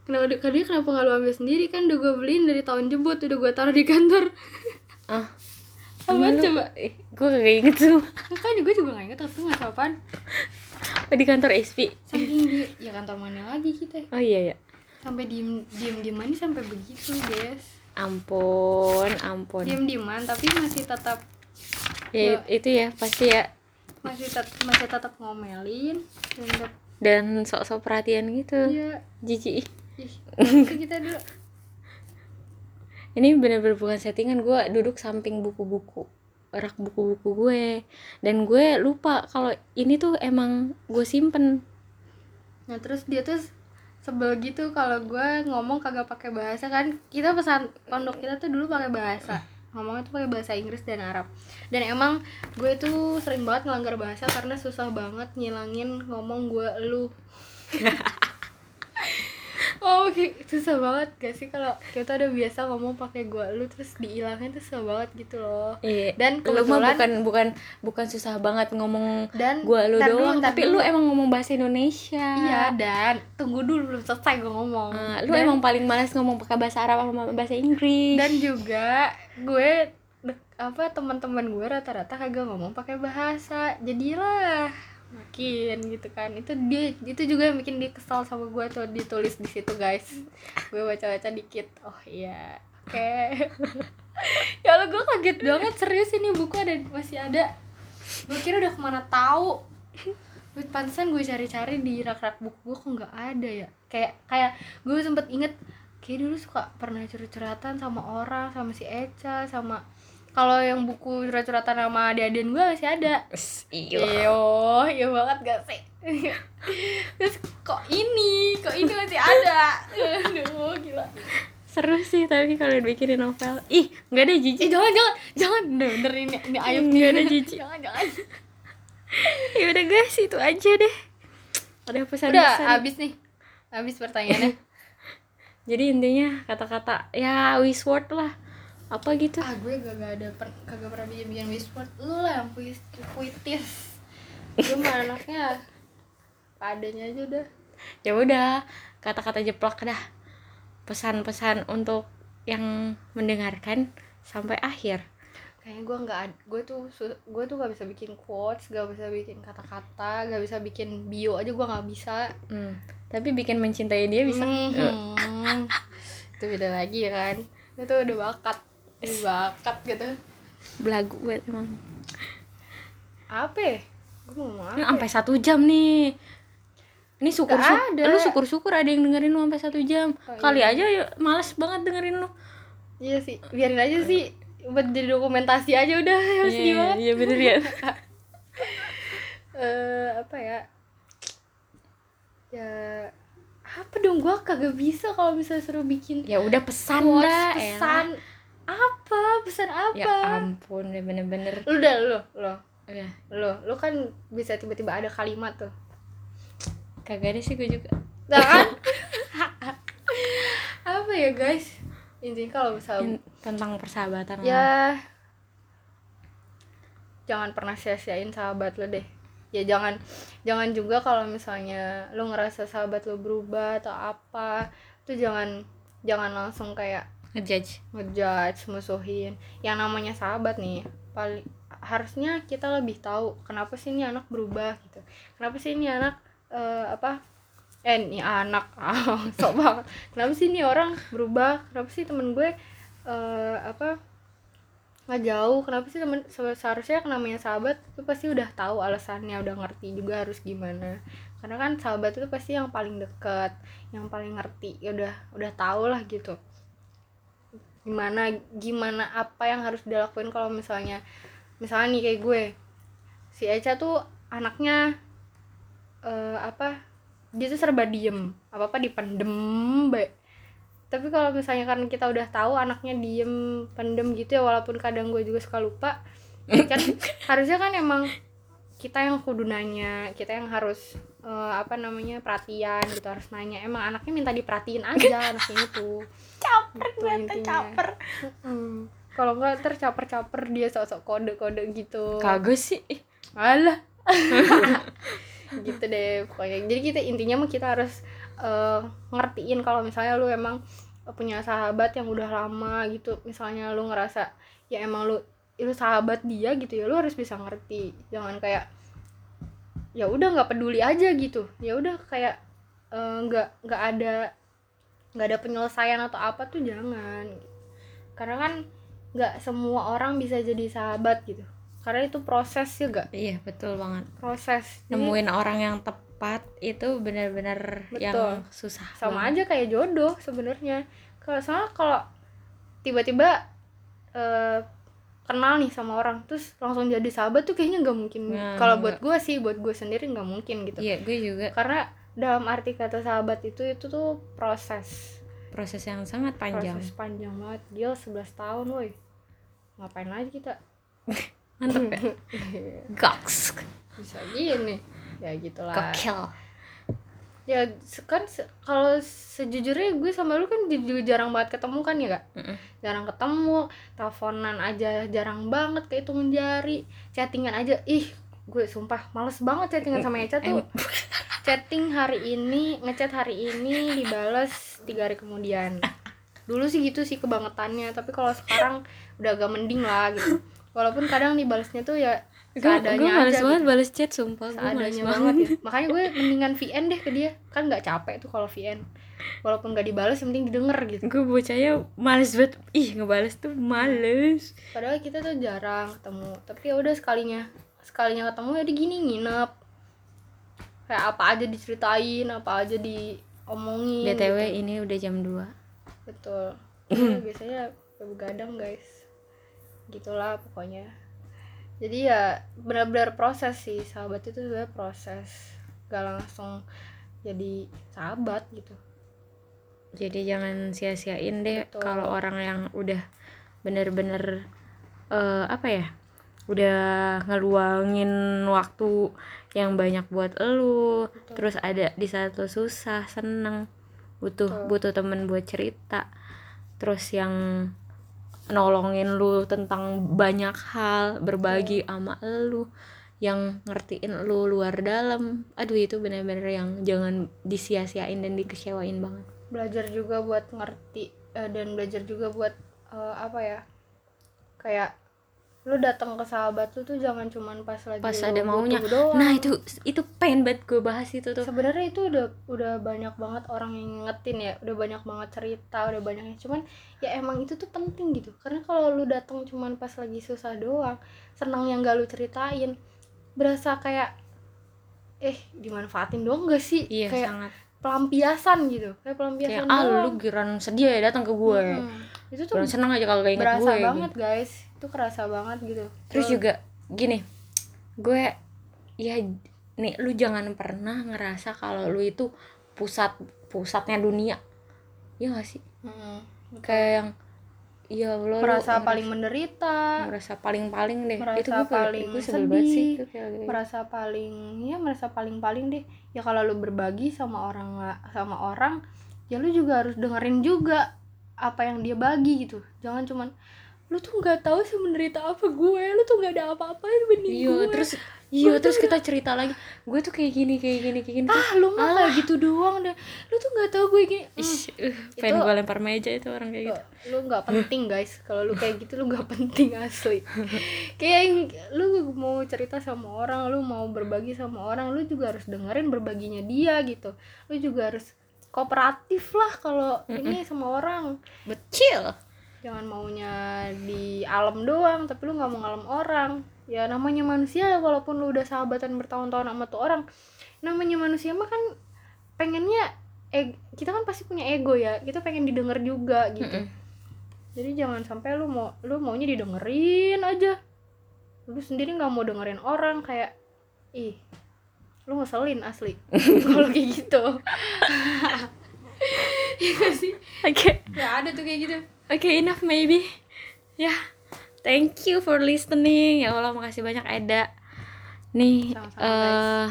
Speaker 2: Kenapa kadonya kenapa nggak lu ambil sendiri? Kan udah gue beliin dari tahun jebut udah gue taruh di kantor.
Speaker 1: Ah. (laughs) Gimana?
Speaker 2: coba?
Speaker 1: Eh, gue gak inget tuh.
Speaker 2: Kan gue juga nggak inget itu nggak apaan.
Speaker 1: Oh, di kantor SP
Speaker 2: saking di ya kantor mana lagi kita?
Speaker 1: Oh iya ya
Speaker 2: sampai diem diem dieman nih sampai begitu guys
Speaker 1: ampun ampun.
Speaker 2: Diem dieman tapi masih tetap
Speaker 1: ya itu ya pasti ya.
Speaker 2: Masih tet masih tetap ngomelin dan tetap
Speaker 1: dan sok-sok perhatian gitu.
Speaker 2: Iya.
Speaker 1: Jijik.
Speaker 2: Ih kita dulu.
Speaker 1: Ini bener-bener bukan settingan gue duduk samping buku-buku rak buku-buku gue. Dan gue lupa kalau ini tuh emang gue simpen.
Speaker 2: Nah terus dia tuh sebel gitu kalau gue ngomong kagak pakai bahasa kan. Kita pesan pondok kita tuh dulu pakai bahasa. Ngomongnya tuh pakai bahasa Inggris dan Arab. Dan emang gue tuh sering banget ngelanggar bahasa karena susah banget ngilangin ngomong gue lu (laughs) oh kayak susah banget gak sih kalau kita udah biasa ngomong pakai gue lu terus dihilangin tuh susah banget gitu loh.
Speaker 1: Iya.
Speaker 2: Dan
Speaker 1: lu mah
Speaker 2: kebetulan-
Speaker 1: bukan bukan bukan susah banget ngomong
Speaker 2: dan
Speaker 1: gue lu
Speaker 2: dulu,
Speaker 1: doang.
Speaker 2: ntar
Speaker 1: tapi
Speaker 2: dulu.
Speaker 1: lu emang ngomong bahasa Indonesia.
Speaker 2: Iya dan tunggu dulu belum selesai gue ngomong.
Speaker 1: Ah, lu
Speaker 2: dan,
Speaker 1: emang paling malas ngomong pakai bahasa Arab sama bahasa Inggris.
Speaker 2: Dan juga gue apa teman-teman gue rata-rata kagak ngomong pakai bahasa. Jadilah makin gitu kan. Itu dia itu juga yang bikin dia kesal sama gue tuh ditulis di situ guys. Gue baca-baca dikit. Oh iya. Oke. (laughs) Ya Allah gue kaget banget. Serius ini buku ada masih ada. Gue kira udah ke mana tahu Gue pantesan gue cari-cari di rak-rak buku gue kok nggak ada ya. Kayak kayak gue sempet inget kayak dulu suka pernah curhat-curhatan sama orang sama si Eca sama kalau yang buku curhat-curhatan sama adik-adian gue masih ada
Speaker 1: iya
Speaker 2: Iyo, iya banget gak sih? (laughs) Terus kok ini, kok ini masih ada? Aduh, gila.
Speaker 1: seru sih tapi kalau bikinin novel ih nggak ada
Speaker 2: Eh,
Speaker 1: jijik
Speaker 2: jangan, jangan, jangan. Bener, bener ini, ini ayam
Speaker 1: Nggak ada jijik.
Speaker 2: Jangan, jangan. (laughs)
Speaker 1: ya udah guys itu aja deh ada
Speaker 2: udah
Speaker 1: pesan-pesan
Speaker 2: abis nih abis pertanyaannya (laughs)
Speaker 1: jadi intinya kata-kata ya wish word lah apa gitu?
Speaker 2: Ah gue gak, gak ada per, kagak pernah bikin bikin whisper lu lah yang puis, puitis. Gue mah anaknya padanya aja udah.
Speaker 1: Ya udah kata-kata jeplak dah. Pesan-pesan untuk yang mendengarkan sampai akhir.
Speaker 2: Kayaknya gue nggak gue tuh gue tuh gak bisa bikin quotes gak bisa bikin kata-kata gak bisa bikin bio aja gue nggak bisa.
Speaker 1: Hmm. tapi bikin mencintai dia bisa.
Speaker 2: Mhm. itu beda lagi kan. Itu udah bakat bakat gitu.
Speaker 1: Belagu banget emang.
Speaker 2: Apa ya? gue mau apa
Speaker 1: sampai satu jam nih. Ini syukur
Speaker 2: ada.
Speaker 1: lu syukur syukur ada yang dengerin lu sampai satu jam.
Speaker 2: Oh,
Speaker 1: kali
Speaker 2: iya.
Speaker 1: aja ya males banget dengerin lu.
Speaker 2: Iya sih biarin aja sih. Buat jadi dokumentasi aja udah (laughs)
Speaker 1: Iya,
Speaker 2: gimana?
Speaker 1: iya bener ya. (laughs)
Speaker 2: Eh apa ya? Ya apa dong? Gua kagak bisa kalau misalnya suruh bikin
Speaker 1: ya udah pesan dah
Speaker 2: pesan apa? Pesan
Speaker 1: elah. ya
Speaker 2: apa
Speaker 1: ampun udah bener-bener.
Speaker 2: Lu dah lu lu.
Speaker 1: Udah
Speaker 2: lu lu kan bisa tiba-tiba ada kalimat tuh.
Speaker 1: Kagak ada sih gue juga.
Speaker 2: Nah, kan? (laughs) apa ya guys? Intinya kalau bisa
Speaker 1: In- tentang persahabatan lah.
Speaker 2: ya. Jangan pernah sia-siain sahabat lo deh. Ya jangan jangan juga kalau misalnya lo ngerasa sahabat lo berubah atau apa tuh jangan jangan langsung kayak
Speaker 1: ngejudge.
Speaker 2: Ngejudge musuhin. Yang namanya sahabat nih paling harusnya kita lebih tahu kenapa sih ini anak berubah gitu. Kenapa sih ini anak eh, apa eh ini anak ah, (laughs) sok banget. Kenapa sih ini orang berubah? Kenapa sih temen gue eh, apa nggak jauh? Kenapa sih temen se- seharusnya namanya sahabat itu pasti udah tahu alasannya udah ngerti juga harus gimana. Karena kan sahabat itu pasti yang paling dekat yang paling ngerti ya udah udah tahu lah gitu gimana gimana apa yang harus dilakuin kalau misalnya misalnya nih kayak gue. Si Eca tuh anaknya eh, apa dia tuh serba diem. Apa apa dipendem baik tapi kalau misalnya karena kita udah tahu anaknya diem pendem gitu ya walaupun kadang gue juga suka lupa kan (laughs) harusnya kan emang kita yang kudu nanya kita yang harus eh, apa namanya perhatian gitu harus nanya. Emang anaknya minta diperhatiin aja (laughs) anaknya itu
Speaker 1: caper
Speaker 2: Gitu intinya. Mm. kalau enggak tercaper-caper dia sok-sok kode-kode gitu.
Speaker 1: Kagak sih.
Speaker 2: Alah. (laughs) Gitu deh pokoknya. Jadi kita intinya mah kita harus eh, ngertiin kalau misalnya lu emang punya sahabat yang udah lama gitu. Misalnya lu ngerasa ya emang lu lu sahabat dia gitu ya lu harus bisa ngerti. Jangan kayak ya udah nggak peduli aja gitu. Ya udah kayak eh, nggak nggak ada nggak ada penyelesaian atau apa tuh jangan. Karena kan nggak semua orang bisa jadi sahabat gitu. Karena itu proses juga
Speaker 1: iya betul banget.
Speaker 2: Proses. Jadi,
Speaker 1: nemuin orang yang tepat itu benar-benar yang susah
Speaker 2: sama
Speaker 1: banget.
Speaker 2: aja kayak jodoh sebenarnya. Kalau soalnya kalau tiba-tiba eh, kenal nih sama orang terus langsung jadi sahabat tuh kayaknya nggak mungkin.
Speaker 1: Nah,
Speaker 2: kalau buat gue sih buat gue sendiri nggak mungkin gitu.
Speaker 1: Iya gue juga.
Speaker 2: Karena dalam arti kata sahabat itu itu tuh proses.
Speaker 1: Proses yang sangat panjang.
Speaker 2: Proses panjang banget. Dia 11 tahun woi. Ngapain lagi kita?
Speaker 1: Mantep ya? (laughs) Goks.
Speaker 2: Bisa gini. Ya gitulah.
Speaker 1: Gokil
Speaker 2: ya kan se- kalau sejujurnya gue sama lu kan juga jarang banget ketemu kan ya kak?
Speaker 1: Mm-mm.
Speaker 2: jarang ketemu teleponan aja jarang banget kayak hitungan jari chattingan aja. Ih gue sumpah males banget chattingan sama Eca tuh. (laughs) Chatting hari ini ngechat hari ini dibales tiga hari kemudian. Dulu sih gitu sih kebangetannya tapi kalau sekarang udah agak mending lah gitu. Walaupun kadang dibalesnya tuh ya seadanya
Speaker 1: gue males
Speaker 2: aja
Speaker 1: banget
Speaker 2: gitu.
Speaker 1: balas chat sumpah gue males banget.
Speaker 2: banget ya. (laughs) Makanya gue mendingan VN deh ke dia. Kan nggak capek tuh kalau VN walaupun gak dibales yang penting didengar gitu.
Speaker 1: Gue bocahnya males banget. Ih ngebales tuh males.
Speaker 2: Padahal kita tuh jarang ketemu. Tapi ya udah sekalinya. Sekalinya ketemu ya dia gini nginep. Kayak apa aja diceritain apa aja diomongin
Speaker 1: btw
Speaker 2: gitu.
Speaker 1: ini udah jam 2
Speaker 2: betul. Iya, biasanya ya begadang guys. Gitulah pokoknya jadi ya benar-benar proses sih sahabat itu sebenarnya proses gak langsung jadi sahabat gitu
Speaker 1: jadi jangan sia-siain deh kalau orang yang udah bener-bener eh, apa ya udah ngeluangin waktu yang banyak buat elu
Speaker 2: Betul.
Speaker 1: terus ada di saat lo susah seneng butuh
Speaker 2: Betul.
Speaker 1: butuh temen buat cerita terus yang nolongin lu tentang banyak hal berbagi sama lu yang ngertiin lu luar dalam. Aduh itu bener-bener yang jangan disia-siain dan dikecewain banget.
Speaker 2: Belajar juga buat ngerti eh, dan belajar juga buat eh, apa ya kayak lu datang ke sahabat lu tuh jangan cuman pas lagi
Speaker 1: pas ada maunya.
Speaker 2: butuh doang.
Speaker 1: nah itu itu pengen banget gue bahas itu tuh.
Speaker 2: Sebenarnya itu udah udah banyak banget orang yang ngingetin ya. Udah banyak banget cerita udah banyak yang cuman ya emang itu tuh penting gitu. Karena kalau lu datang cuman pas lagi susah doang senang yang gak lu ceritain berasa kayak eh dimanfaatin doang gak sih?
Speaker 1: Iya
Speaker 2: kayak
Speaker 1: sangat.
Speaker 2: pelampiasan gitu. Kayak
Speaker 1: kayak
Speaker 2: pelampiasan
Speaker 1: ah
Speaker 2: doang.
Speaker 1: lu giran sedia ya datang ke gue
Speaker 2: Mm-mm. itu tuh
Speaker 1: seneng aja kalau inget
Speaker 2: berasa
Speaker 1: gue gitu.
Speaker 2: banget guys itu kerasa banget gitu.
Speaker 1: Terus
Speaker 2: Lu-
Speaker 1: juga gini gue ya nih lu jangan pernah ngerasa kalau lu itu pusat pusatnya dunia. Ya gak sih?
Speaker 2: Mm-mm.
Speaker 1: kayak yang ya Allah lu
Speaker 2: merasa
Speaker 1: ngerasa-
Speaker 2: paling menderita.
Speaker 1: Merasa paling paling deh
Speaker 2: merasa
Speaker 1: itu gue
Speaker 2: paling
Speaker 1: gue sebel banget sih
Speaker 2: sedih,
Speaker 1: itu kayak gitu.
Speaker 2: merasa paling ya merasa paling paling deh. Ya kalau lu berbagi sama orang sama orang ya lu juga harus dengerin juga apa yang dia bagi gitu. Jangan cuman lu tuh nggak tahu sih menderita apa gue lu tuh nggak ada apa-apa dibanding
Speaker 1: iya
Speaker 2: gue.
Speaker 1: terus iya terus kita cerita lagi gue tuh kayak gini kayak gini kayak gini
Speaker 2: ah lu mah kayak gitu doang deh. Lu tuh nggak tahu gue gini
Speaker 1: Ish, uh, pengen
Speaker 2: Itu-
Speaker 1: gue lempar meja itu orang kayak gitu.
Speaker 2: Lu nggak penting guys. Kalau lu kayak gitu lu nggak penting (laughs) asli. Kayak yang lu mau cerita sama orang lu mau berbagi sama orang lu juga harus dengerin berbaginya dia gitu. Lu juga harus kooperatif lah kalau ini sama orang.
Speaker 1: Becil
Speaker 2: jangan maunya di alam doang tapi lu nggak mau ngalam orang. Ya namanya manusia walaupun lu udah sahabatan bertahun-tahun sama tuh orang namanya manusia mah kan pengennya eh kita kan pasti punya ego ya kita pengen didengar juga gitu.
Speaker 1: Mm-mm.
Speaker 2: jadi jangan sampai lu mau lu maunya didengerin aja. Lu sendiri nggak mau dengerin orang kayak ih lu ngeselin asli. (laughs) Kalau kayak gitu. (laughs) Iya gak sih?
Speaker 1: Oke.
Speaker 2: Ya ada tuh kayak gitu
Speaker 1: Oke, enough maybe. Ya, thank you for listening. Ya Allah, makasih banyak Eda. Nih, eh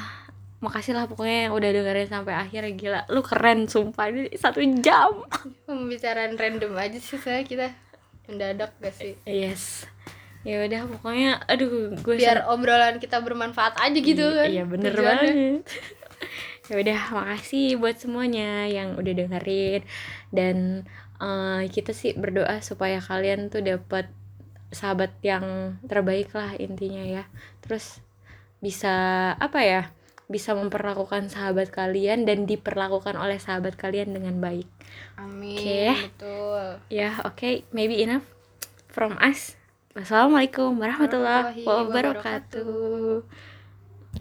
Speaker 1: makasih lah pokoknya yang udah dengerin sampai akhir gila. Lu keren sumpah ini satu jam. (laughs)
Speaker 2: pembicaraan random aja sih saya kita mendadak gak sih
Speaker 1: Yes. Ya udah pokoknya aduh gue
Speaker 2: biar obrolan kita bermanfaat aja gitu
Speaker 1: Iya,
Speaker 2: kan
Speaker 1: Iya, bener
Speaker 2: tujuannya.
Speaker 1: banget. (laughs) ya udah, makasih buat semuanya yang udah dengerin dan eh, kita sih berdoa supaya kalian tuh dapat sahabat yang terbaik lah intinya ya. Terus bisa apa ya? Bisa memperlakukan sahabat kalian dan diperlakukan oleh sahabat kalian dengan baik.
Speaker 2: amin
Speaker 1: Oke.
Speaker 2: betul
Speaker 1: Ya, oke, maybe enough from us. Wassalamualaikum warahmatullahi
Speaker 2: Warahmatullahi
Speaker 1: wabarakatuh.